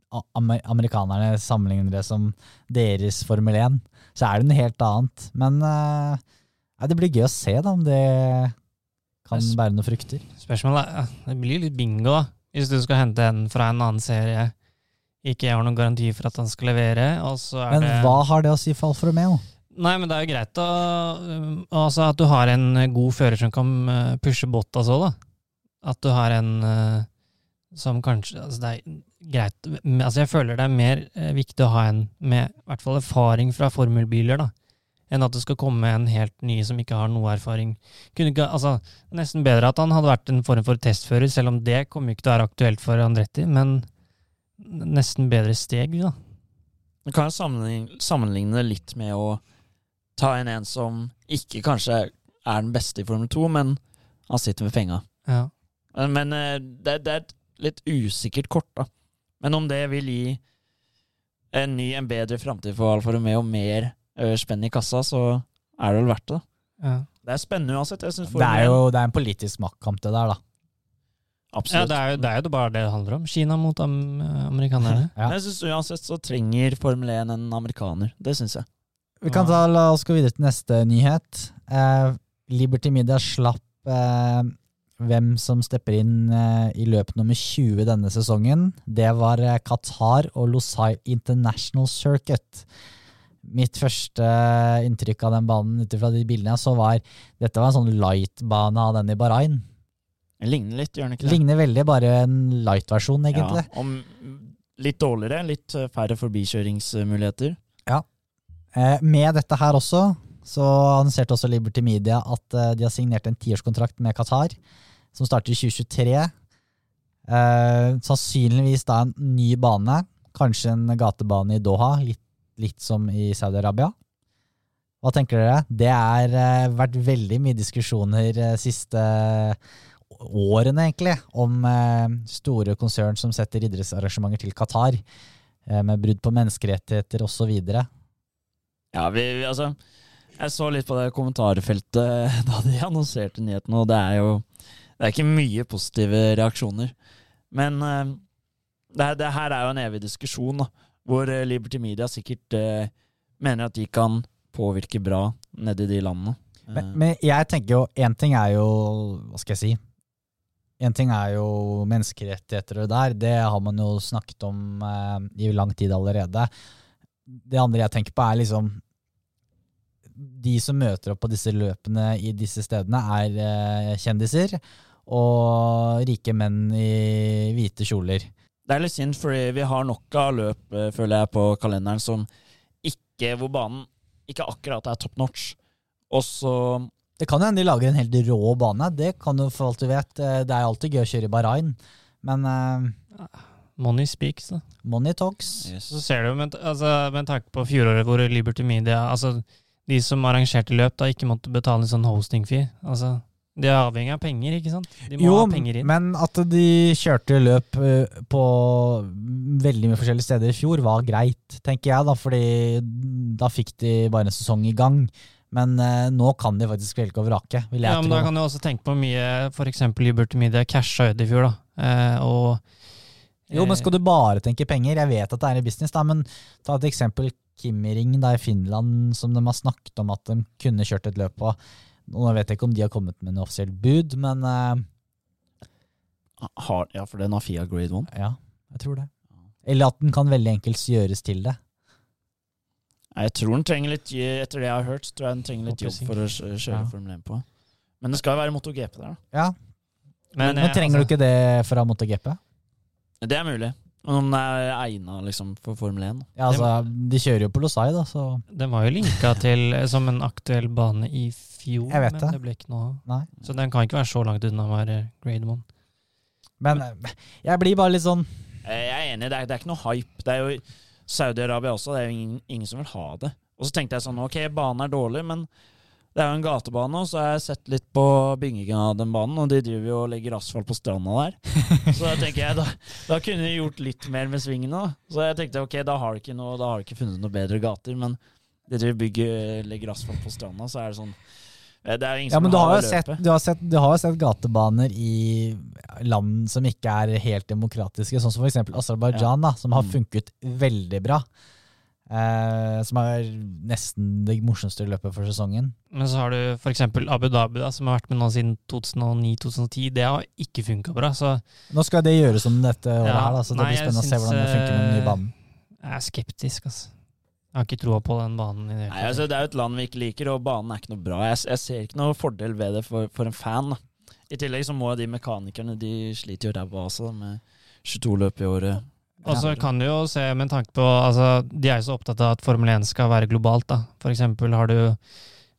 amerikanerne sammenligner det som deres Formel 1. Så er det noe helt annet. Men uh, det blir gøy å se da, om det kan bære noen frukter. Spørsmålet er Det blir litt bingo, da. Hvis du skal hente en fra en annen serie, ikke har noen garanti for at han skal levere, er Men hva har det å si for Alfa Romeo? Nei, men det er jo greit å um, Altså at du har en god fører som kan uh, pushe Bottas òg, da. At du har en som kanskje Altså, det er greit Altså, jeg føler det er mer viktig å ha en med i hvert fall erfaring fra formelbiler, da. Enn at det skal komme en helt ny som ikke har noe erfaring. Kunne ikke, altså, Nesten bedre at han hadde vært en form for testfører, selv om det kommer ikke til å være aktuelt for Andretti, men nesten bedre steg, da. Du kan jo sammenligne det litt med å ta inn en som ikke kanskje er den beste i Formel 2, men han sitter med penga. Ja. Men, men eh, det, det er et litt usikkert kort, da. Men om det vil gi en ny, en bedre framtid for Alfa Romeo, mer uh, spenn i kassa, så er det vel verdt det. ja. Det er spennende uansett. Jeg Det er jo det er en politisk maktkamp, det der, da. Ja, Absolutt. det er, jo, det er jo bare det det handler om. Kina mot am amerikanerne. Ja. Jeg synes uansett så trenger Formel 1 en amerikaner. Det syns jeg. Vi kan ta, la oss gå videre til neste nyhet. Eh, Liberty Media slapp eh, hvem som stepper inn eh, i løp nummer 20 denne sesongen. Det var eh, Qatar og Losai International Circuit. Mitt første eh, inntrykk av den banen ut ifra de bildene jeg så, var dette var en sånn light-bane av den i Bahrain. Ligner litt, gjør den ikke det? Ligner veldig, bare en light-versjon, egentlig. Ja, om litt dårligere, litt eh, færre forbikjøringsmuligheter. Eh, med dette her også, så annonserte også Liberty Media at eh, de har signert en tiårskontrakt med Qatar, som starter i 2023. Eh, sannsynligvis da en ny bane, kanskje en gatebane i Doha, litt, litt som i Saudi-Arabia. Hva tenker dere? Det har vært veldig mye diskusjoner eh, siste årene, egentlig, om store konsern som setter idrettsarrangementer til Qatar, med brudd på menneskerettigheter osv. Ja, vi, vi, altså Jeg så litt på det kommentarfeltet (laughs) da de annonserte nyheten, og det er jo Det er ikke mye positive reaksjoner. Men uh, det, det her er jo en evig diskusjon, da, hvor eh, Liberty Media sikkert uh, mener at de kan påvirke bra nedi de landene. Men, men jeg tenker jo, én ting er jo Hva skal jeg si? En ting er jo menneskerettigheter og det der, det har man jo snakket om eh, i lang tid allerede. Det andre jeg tenker på, er liksom De som møter opp på disse løpene i disse stedene, er eh, kjendiser og rike menn i hvite kjoler. Det er litt synd, fordi vi har nok av løp, eh, føler jeg, på kalenderen som ikke Hvor banen ikke akkurat er top notch. Og så Det kan jo hende de lager en helt rå bane. Det kan du for alt du vet. Eh, Det er alltid gøy å kjøre i Bahrain, men eh, Money speaks, da. money talks. Så ser du, med, altså, med tanke på fjoråret hvor Liberty Media Altså, de som arrangerte løp, da ikke måtte betale en sånn hosting-fee. Altså, de er avhengig av penger, ikke sant? De må Jo, ha penger inn. men at de kjørte løp eh, på veldig mye forskjellige steder i fjor, var greit, tenker jeg, da, fordi da fikk de bare en sesong i gang. Men eh, nå kan de faktisk velge og vrake, vil jeg Ja, men tro. da kan du også tenke på mye f.eks. Liberty Media casha ut i fjor, da. Eh, og Jo, men skal du bare tenke penger? Jeg vet at det er i business, da, men ta et eksempel Kimmering da i Finland, som de har snakket om at de kunne kjørt et løp på. Nå vet jeg ikke om de har kommet med noe offisielt bud, men uh, har, Ja, for den har Fia Grade 1. ja, jeg tror det. Eller at den kan veldig enkelt gjøres til det. Jeg tror den trenger litt Etter det jeg har hørt, tror jeg den trenger litt jobb for å kjøre Ja. Formel 1 på. Men det skal jo være MotoGP der, da. Ja, Men, Men men trenger altså, du ikke det fra MotoGP? Det er mulig. Men om den er egna liksom, for Formel 1. Ja, altså, de kjører jo på Losai, da, så Den var jo linka til eh, som en aktuell bane i fjor, Jeg vet men det. det ble ikke noe av. nei. Så den kan ikke være så langt unna å være grade one. Men eh, jeg blir bare litt sånn Jeg er enig, det er, det er ikke noe hype. Det er jo Saudi-Arabia også, det er jo ingen, ingen som vil ha det. Og så tenkte jeg sånn, ok, banen er dårlig, men det er jo en gatebane, og så har jeg sett litt på byggingen av den banen, og de driver jo og legger asfalt på stranda der. (laughs) Så da tenker jeg, da, da kunne de gjort litt mer med svingene. da. Så jeg tenkte, ok, da har de ikke, noe, da har de ikke funnet noe bedre gater, men de driver bygger, legger asfalt på stranda, så er det sånn eh, Det er ingen Ja, som men du vil har jo sett, du har sett, du har sett gatebaner i land som ikke er helt demokratiske, sånn som eksempel Aserbajdsjan, ja. som har Mm. funket veldig bra. Eh, som er nesten det morsomste løpet for sesongen. Men så har du f.eks. Abu Dhabi, da, som har vært med nå siden 2009-2010. Det har ikke funka bra, så Nå skal det gjøres om dette året Ja, her, da, så det nei, blir jeg spennende å se hvordan det funker med den nye eh, banen. jeg er skeptisk, altså. Jeg har ikke troa på den banen. i det Nei, altså Det er jo et land vi ikke liker, og banen er ikke noe bra. Jeg, jeg ser ikke noe fordel ved det for, for en fan. da. I tillegg så må de mekanikerne De sliter jo ræva også, med 22 løp i året. Og så kan du jo se med tanke på altså, De er jo så opptatt av at Formel 1 skal være globalt. da. For eksempel har du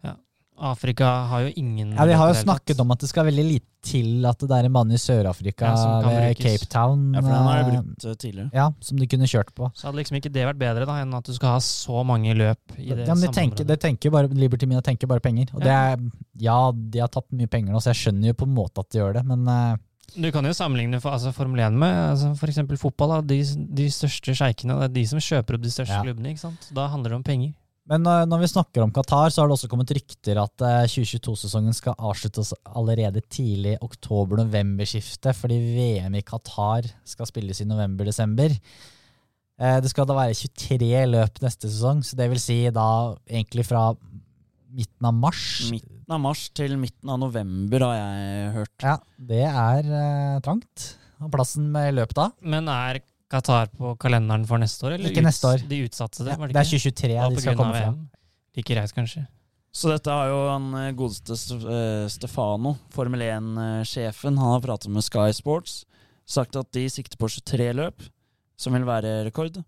ja, Afrika har jo ingen Ja, Vi har jo det snakket om at det skal veldig lite til at det er en bane i Sør-Afrika Ja, som kan ved brukes. Cape Town. Ja, for den har jeg eh, brukt eh, tidligere. Ja, som de kunne kjørt på. Så hadde liksom ikke det vært bedre da, enn at du skal ha så mange løp i det Ja, men de samme tenker, området. de tenker bare, Liberty Mina tenker bare penger. Og det Ja. er, ja, de har tatt mye penger nå, så jeg skjønner jo på en måte at de gjør det, men eh, Du kan jo sammenligne for, altså Formel 1 med altså for eksempel fotball. Da. De, de største sjeikene, det er de som kjøper opp de største Ja. klubbene. ikke sant? Da handler det om penger. Men når, når vi snakker om Qatar, så har det også kommet rykter at eh, 2022-sesongen skal avsluttes allerede tidlig oktober-november-skiftet, fordi VM i Qatar skal spilles i november-desember. Eh, det skal da være 23 løp neste sesong, så det vil si da egentlig fra midten av mars. Midten av mars til midten av november, har jeg hørt. Ja, det er eh, trangt. Og plassen med løp da? Men er Qatar på kalenderen for neste år? Eller Ikke neste år. De utsatte det, Ja, var det det er 2023 Ja, de skal komme frem. Like greit, kanskje. Så dette har jo han eh, godeste eh, Stefano, Formel 1-sjefen, han har pratet med Sky Sports, sagt at de sikter på 23 løp, som vil være rekord.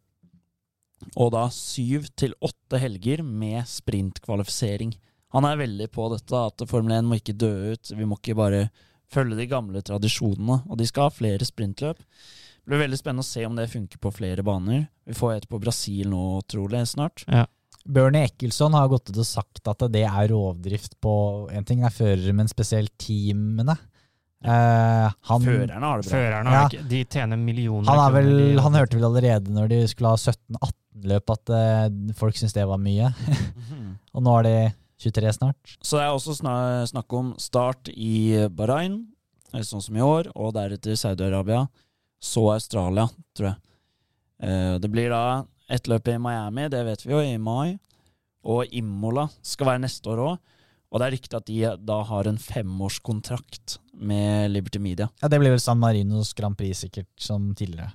Og da syv til åtte helger med sprintkvalifisering han er veldig på dette, at Formel 1 må ikke dø ut. Vi må ikke bare følge de gamle tradisjonene. Og de skal ha flere sprintløp. Det blir veldig spennende å se om det funker på flere baner. Vi får et på Brasil nå, trolig, snart. Ja. Bernie Eccleston har gått ut og sagt at det er rovdrift på En ting er førere, men spesielt teamene. Uh, han, Førerne har det bra. Førerne Ja. har ikke, de tjener millioner han, er vel, han hørte vel allerede når de skulle ha 17-18 løp, at uh, folk syntes det var mye. Mhm. (laughs) Og nå er det 23 snart. Så det er også snakk om start i Bahrain, eh, sånn som i år, og deretter Saudi-Arabia. Så Australia, tror jeg. Eh, Det blir da ett løp i Miami, det vet vi jo, i mai. Og Imola skal være neste år òg. Og det er riktig at de da har en femårskontrakt med Liberty Media. Ja, Det blir vel San Marinos Grand Prix sikkert, som tidligere.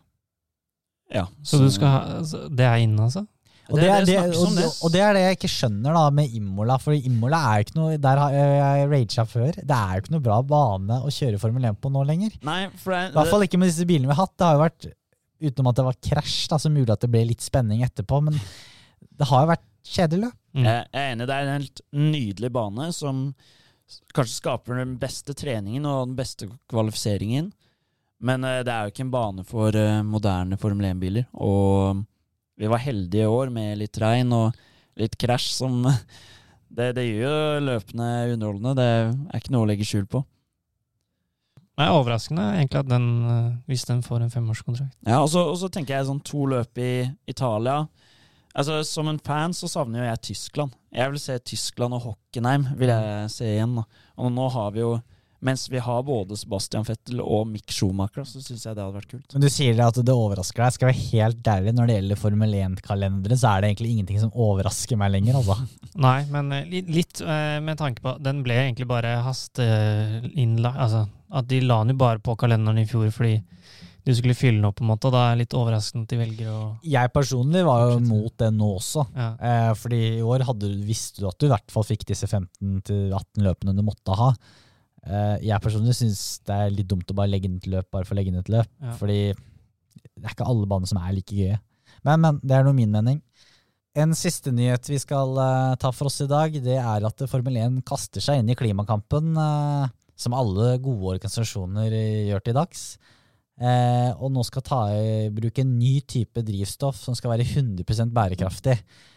Ja, Så du skal ha altså, Det er inne, altså? Og det, er, det, snakkes og, det. og det er det jeg ikke skjønner da med Imola. For Imola er ikke noe Der har jeg, raga før. Det er jo ikke noe bra bane å kjøre Formel 1 på nå lenger. Nei, for det, I hvert fall ikke med disse bilene vi har hatt. Det har jo vært Utenom at det var krasj, da, som gjorde at det ble litt spenning etterpå. Men det har jo vært kjedelig løp. Mm. Jeg er enig, det er en helt nydelig bane som kanskje skaper den beste treningen og den beste kvalifiseringen. Men eh, det er jo ikke en bane for eh, moderne Formel 1-biler. Og vi var heldige i år med litt regn og litt krasj som (laughs) det, det gjør jo løpene underholdende. Det er ikke noe å legge skjul på. Det er overraskende egentlig at den, eh, hvis den får en femårskontrakt. Ja, og så, og så tenker jeg sånn to løp i Italia. Altså, Som en fan så savner jo jeg Tyskland. Jeg vil se Tyskland og Hockenheim vil jeg se igjen. da. Og nå har vi jo Mens vi har både Sebastian Fettel og Mick Schumacher, så syns jeg det hadde vært kult. Men du sier at det overrasker deg. Skal jeg være helt ærlig, når det gjelder Formel 1-kalendere, så er det egentlig ingenting som overrasker meg lenger, altså. (laughs) Nei, men eh, litt eh, med tanke på Den ble egentlig bare hasteinnlagt. Altså, at de la den jo bare på kalenderen i fjor fordi du skulle fylle den opp, på en måte. Og da er det litt overraskende at de velger å Jeg personlig var jo mot det nå også. ja. Eh, fordi i år hadde, visste du at du i hvert fall fikk disse 15-18 løpene du måtte ha. Eh, jeg personlig syns det er litt dumt å bare legge inn et løp bare for å legge inn et løp. Ja. Fordi det er ikke alle baner som er like gøye. Men, men, det er nå min mening. En siste nyhet vi skal uh, ta for oss i dag, det er at Formel 1 kaster seg inn i klimakampen, uh, som alle gode organisasjoner gjør til dags. Eh, og nå skal ta i bruk en ny type drivstoff som skal være 100% bærekraftig.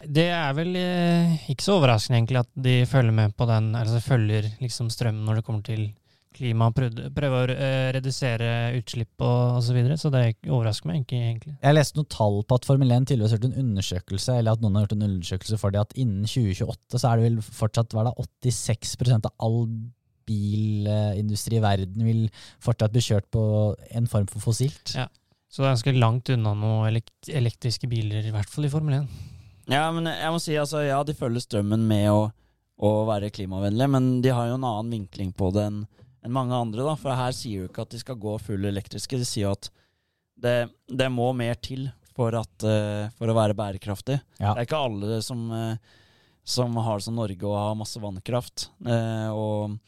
Det er vel eh, ikke så overraskende egentlig at de følger med på den, altså følger liksom strømmen når det kommer til klima, prøv- prøver å eh, redusere utslipp og osv. Så, videre, så det overrasker meg ikke egentlig. Jeg leste noen tall på at Formel 1 tydeligvis har gjort en undersøkelse eller at noen har gjort en undersøkelse for det at innen 2028 så er det vel fortsatt hva det, 86% av all bilindustri i verden vil fortsatt bli kjørt på en form for fossilt. Ja. Så det er ganske langt unna noen elekt elektriske biler, i hvert fall i Formel 1. Ja, men jeg må si altså, ja, de følger strømmen med å, å være klimavennlige, men de har jo en annen vinkling på det enn en mange andre. da, For her sier jo ikke at de skal gå full elektriske. De sier jo at det, det må mer til for, at, eh, for å være bærekraftig. Ja. Det er ikke alle som, eh, som har det som Norge og har masse vannkraft. eh, og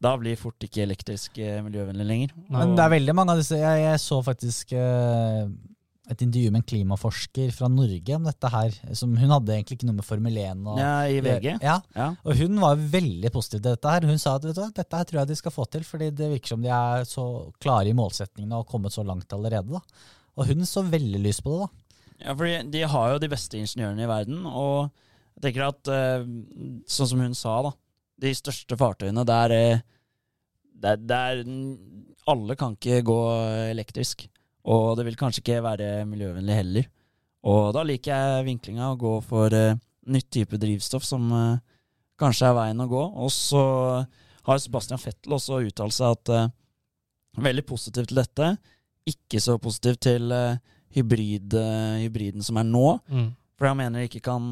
da blir fort ikke elektrisk eh, miljøvennlig lenger. Men det er veldig mange av disse Jeg, jeg så faktisk eh, et intervju med en klimaforsker fra Norge om dette her. Som, hun hadde egentlig ikke noe med Formel 1 og, Ja, I VG. Ja, Ja. og hun var veldig positiv til dette her. Hun sa at vet du dette her tror jeg de skal få til, fordi det virker som de er så klare i målsetningene og har kommet så langt allerede. da. Og hun så veldig lyst på det. da. Ja, fordi de har jo de beste ingeniørene i verden, og jeg tenker at eh, sånn som hun sa, da, de største fartøyene der, eh, der, der Alle kan ikke gå elektrisk, og det vil kanskje ikke være miljøvennlig heller. Og da liker jeg vinklinga å gå for uh, nytt type drivstoff som uh, kanskje er veien å gå. Og så har Sebastian Fettel også uttalt seg at uh, veldig positiv til dette, ikke så positiv til hybrid, hybriden som er nå. Mm. For jeg mener det ikke kan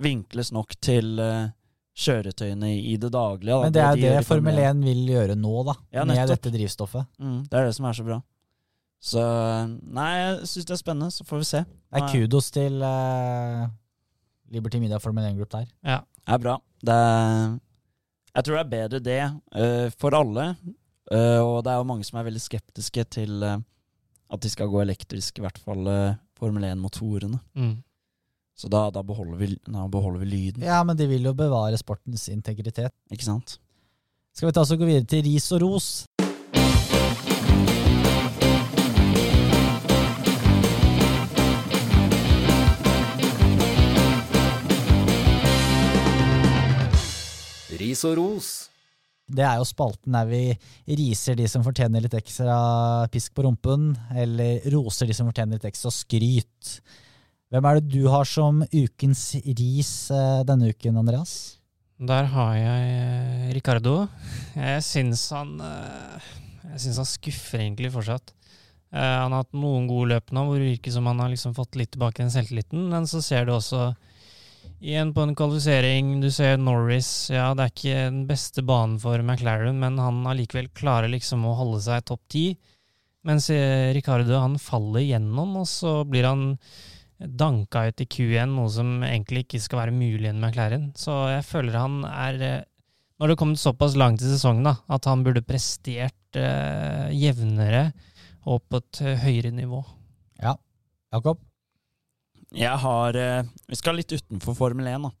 vinkles nok til eh, kjøretøyene i, det daglige. da. Men det er de det Formel 1 vil gjøre nå, da. Ja, med dette drivstoffet. Mm, det er det som er så bra. Så nei, jeg syns det er spennende, så får vi se. Det er kudos til uh, Liberty Media Formel 1 Group der. Ja. Det er bra. Det er, jeg tror det er bedre det uh, for alle. Uh, og det er jo mange som er veldig skeptiske til at de skal gå elektrisk, i hvert fall Formel 1-motorene. Mm. Så da, da, beholder vi, da beholder vi lyden, Ja, men de vil jo bevare sportens integritet. ikke sant? Skal vi ta oss og gå videre til ris og ros? Ris og ros. Det er jo spalten der vi riser de som fortjener litt ekstra pisk på rumpen, eller roser de som fortjener litt ekstra skryt. Hvem er det du har som ukens ris eh, denne uken, Andreas? Der har jeg eh, Ricardo. Jeg syns han eh, Jeg syns han skuffer egentlig fortsatt. Han har hatt noen gode løp nå hvor det virker som han har liksom fått litt tilbake den selvtilliten, men så ser du også igjen på en kvalifisering Du ser Norris. Ja, det er ikke den beste banen for McLaren, men han allikevel klarer liksom å holde seg topp ti. Mens Ricardo han faller gjennom, og så blir han danka ut i Q1, noe som egentlig ikke skal være mulig med en McLaren. Så jeg føler han er Når det har det kommet såpass langt i sesongen da, at han burde prestert eh, jevnere og på et eh, høyere nivå. Ja. Jakob? Jeg har eh, Vi skal litt utenfor Formel 1, da.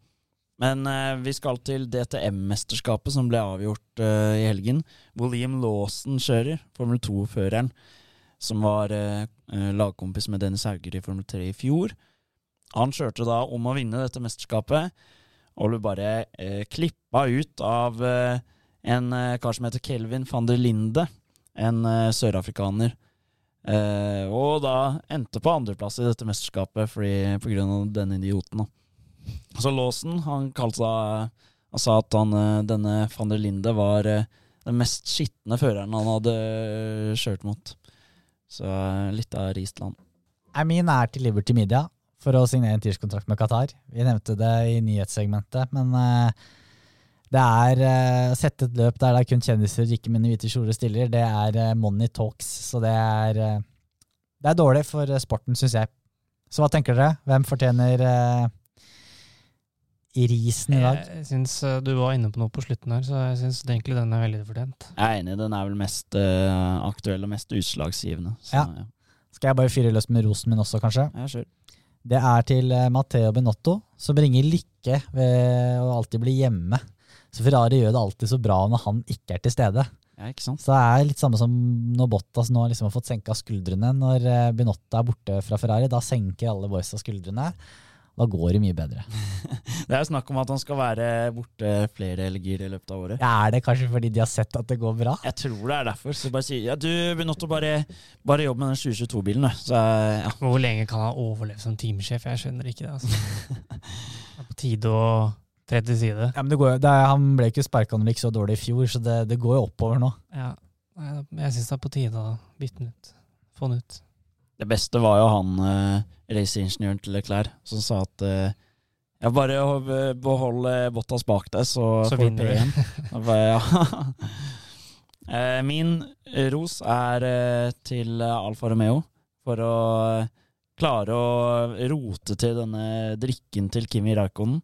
Men eh, vi skal til DTM-mesterskapet, som ble avgjort eh, i helgen. William Lawson kjører, Formel 2-føreren, som var eh, eh, lagkompis med Dennis Hauger i Formel 3 i fjor. Han kjørte da om å vinne dette mesterskapet, og ble bare eh, klippa ut av eh, en eh, kar som heter Kelvin van der Linde, en eh, sørafrikaner. Og da endte på andreplass i dette mesterskapet fordi, på grunn av denne idioten. Da. Så Lawson han kalte seg Han sa at han, denne van der Linde var den mest skitne føreren han hadde kjørt mot. Så eh, litt av Riestland. Nei, Min er til Liberty Media for å signere en tirskontrakt med Qatar. Vi nevnte det i nyhetssegmentet, men eh, det er å sette et løp der det er kun kjendiser, ikke mine hvite kjoler, stiller. Det er eh, money talks, så det er eh, Det er dårlig for eh, sporten, syns jeg. Så hva tenker dere? Hvem fortjener i risen i dag? Jeg syns eh, du var inne på noe på slutten her, så jeg syns egentlig den er veldig fortjent. Jeg er enig, den er vel mest uh, aktuell og mest utslagsgivende. Så, Ja. ja. Skal jeg bare fyre løs med rosen min også, kanskje? Ja, sure. Det er til eh, Matteo Benotto, som bringer lykke ved å alltid bli hjemme. Så Ferrari gjør det alltid så bra når han ikke er til stede. Ja, ikke sant? Så det er litt samme som når Bottas nå liksom har fått senka skuldrene. Når Benotto er borte fra Ferrari, da senker alle boysa skuldrene. Da går det mye bedre. (laughs) Det er jo snakk om at han skal være borte flere helger i løpet av året. Ja, er det kanskje fordi de har sett at det går bra? Jeg tror det er derfor. Så bare si ja, du Benotto, bare, bare jobb med den 2022-bilen, du. Ja. (laughs) Hvor lenge kan han overleve som teamsjef? Jeg skjønner ikke det. altså. (laughs) Det er på tide å tre til side. Ja, men det går, det er, Han ble ikke sparka når det gikk så dårlig i fjor, så det, det går jo oppover nå. Ja. Jeg syns det er på tide å bytte den ut. Få den ut. Det beste var jo han uh, raceingeniøren til Leclerc som sa at eh, ja, bare å beholde Bottas bak deg, så, Så får vinner du. P1. Da bare, ja. (laughs) Eh, Min ros er eh, til Alfa Romeo for å eh, klare å rote til denne drikken til Kimi Raikonen.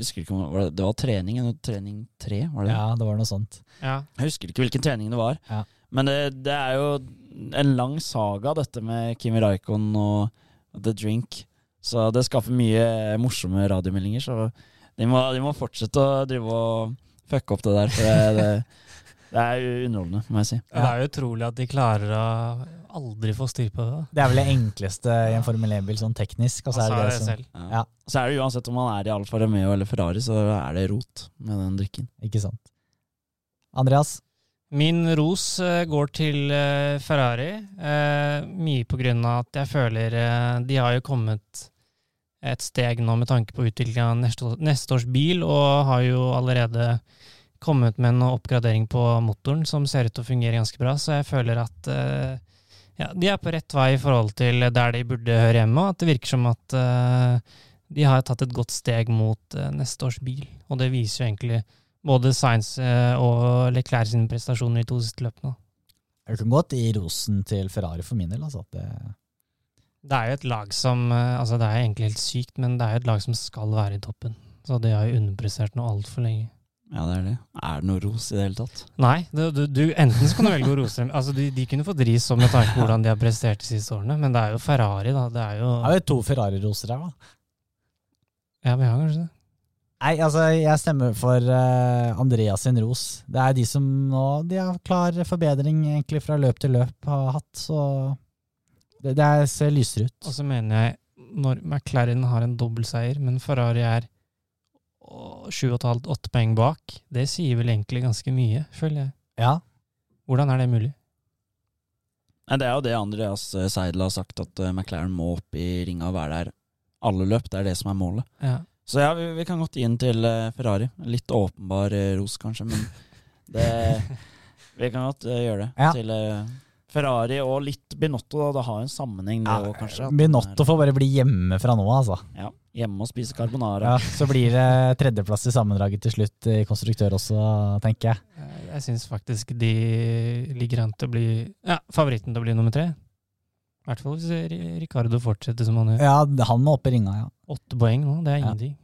Husker ikke om det, det var trening, eller trening tre, var det det? Ja, det var noe sånt. Ja. Jeg husker ikke hvilken trening det var. Ja. Men det, det er jo en lang saga, dette med Kimi Raikon og The Drink. Så det skaffer mye morsomme radiomeldinger. Så de må, de må fortsette å drive og fucke opp det der. For det, det, det er underholdende, må jeg si. Det er jo utrolig at de klarer å aldri få styr på det. da. Det er vel det enkleste i en Formel 1-bil, sånn teknisk. Og så er det det som. Ja. Ja. Så er det uansett om man er i Alfa Romeo eller Ferrari, så er det rot med den drikken. Ikke sant. Andreas? Min ros eh, går til eh, Ferrari. eh, mye på grunn av at jeg føler de har jo kommet et steg nå med tanke på utvikling av neste, neste års bil, og har jo allerede kommet med en oppgradering på motoren som ser ut til å fungere ganske bra. Så jeg føler at ja, de er på rett vei i forhold til der de burde høre hjemme. og At det virker som at de har tatt et godt steg mot neste års bil. Og det viser jo egentlig både Science og Leclerc sine prestasjoner i to siste løpene. Jeg kan godt gi rosen til Ferrari for min del. Altså, det, Det er jo et lag som eh, altså Det er egentlig helt sykt, men det er jo et lag som skal være i toppen. Så de har jo underprestert noe altfor lenge. Ja, det er det. Er det noe ros i det hele tatt? Nei, du, du, du, enten så kan du velge å rose dem altså de, de kunne fått ris om med tanke på hvordan de har prestert de siste årene, men det er jo Ferrari, da. Det er jo det er jo to Ferrari-roser her, da. Ja, vi har kanskje det. Nei, altså, jeg stemmer for uh, Andreas sin ros. Det er de som nå De har klar forbedring egentlig fra løp til løp har hatt, så det, det er, ser lysere ut. Og så mener jeg, når McLaren har en dobbeltseier, men Ferrari er 7,5-8 poeng bak, det sier vel egentlig ganske mye, føler jeg. Ja. Hvordan er det mulig? Nei, Det er jo det Andreas eh, Seidel har sagt, at eh, McLaren må opp i ringa og være der alle løp. Det er det som er målet. Ja. Så ja, vi, vi kan godt gi den til eh, Ferrari. Litt åpenbar eh, ros, kanskje, men (laughs) det Vi kan godt eh, gjøre det. Ja. Til Ferrari og litt Binotto. Da. Det har en sammenheng, det òg, kanskje. Binotto er- får bare bli hjemme fra nå, altså. Ja, hjemme og spise carbonara. Ja, så blir det tredjeplass i sammendraget til slutt i konstruktør også, tenker jeg. Jeg- Jeg syns faktisk de ligger an til å bli ja, favoritten til å bli nummer tre. I hvert fall hvis Ricardo fortsetter som han gjør. Ja, han må opp i ringa, ja. Åtte poeng nå, det er Ja. ingenting.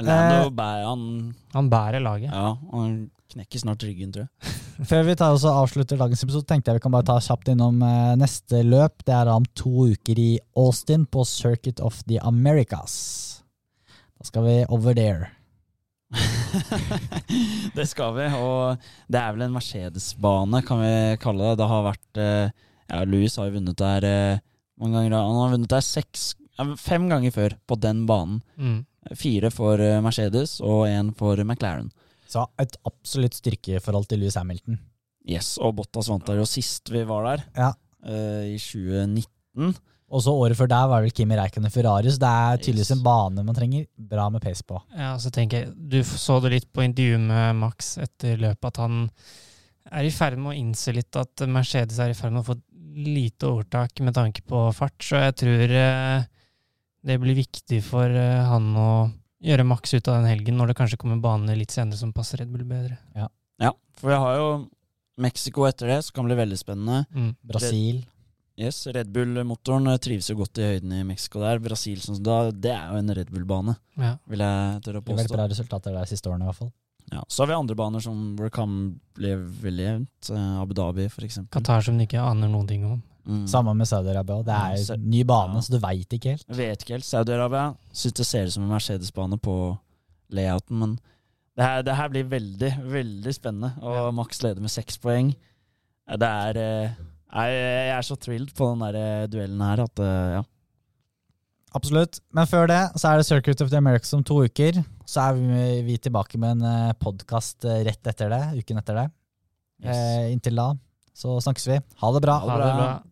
Lando Eh, Bæ, han, Han bærer laget. ja, han knekker snart ryggen, tror jeg. (laughs) Før vi tar også avslutter dagens episode, tenkte jeg vi kan bare ta kjapt innom eh, neste løp. Det er om to uker i Austin på Circuit of the Americas. Da skal vi over there. (laughs) det skal vi, og det er vel en Mercedes-bane, kan vi kalle det. Det har vært eh, Ja, Louis har jo vunnet der eh, mange ganger. Han har vunnet der seks, fem ganger før på den banen. Mm. Fire for eh, Mercedes og én for McLaren. Så et absolutt styrkeforhold til Louis Hamilton. Yes, og Bottas vant der jo sist vi var der, Ja. eh, i 2019. Og så året før der var vel Kimi Räikkönen Ferrari, så det er tydeligvis en bane man trenger bra med pace på. Ja, så tenker jeg, Du så det litt på intervjuet med Max etter løpet, at han er i ferd med å innse litt at Mercedes er i ferd med å få lite overtak med tanke på fart. Så jeg tror eh, det blir viktig for eh, han å gjøre maks ut av den helgen, når det kanskje kommer baner litt senere som passer Red Bull bedre. Ja, for vi har jo Mexico etter det, som kan bli veldig spennende. Mm. Brasil. Yes, Red Bull-motoren eh, trives jo godt i høyden i Mexico der. Brasil, sånn som da, det er jo en Red Bull-bane, Ja. vil jeg tørre å Det er veldig bra resultater der siste årene, i hvert fall. Ja, så har vi andre baner som hvor det kan bli veldig jevnt. Eh, Abu Dhabi, for eksempel. Qatar som du ikke aner noen ting om. Mm. Samme med Saudi-Arabia. Det er en ny bane, ja. så du veit ikke helt. Vet ikke helt. Saudi-Arabia syns det ser ut som en Mercedes-bane på layouten, men det her, det her blir veldig, veldig spennende. Og Max leder med seks poeng. Det er eh, jeg, jeg er så thrilled på den der eh, duellen her at eh, ja. Absolutt. Men før det så er det Circuit of the Americas om to uker. Så er vi, vi tilbake med en eh, podkast eh, rett etter det, uken etter det. Yes. Eh, inntil da så snakkes vi. Ha det bra. Ha det bra. Ha det bra.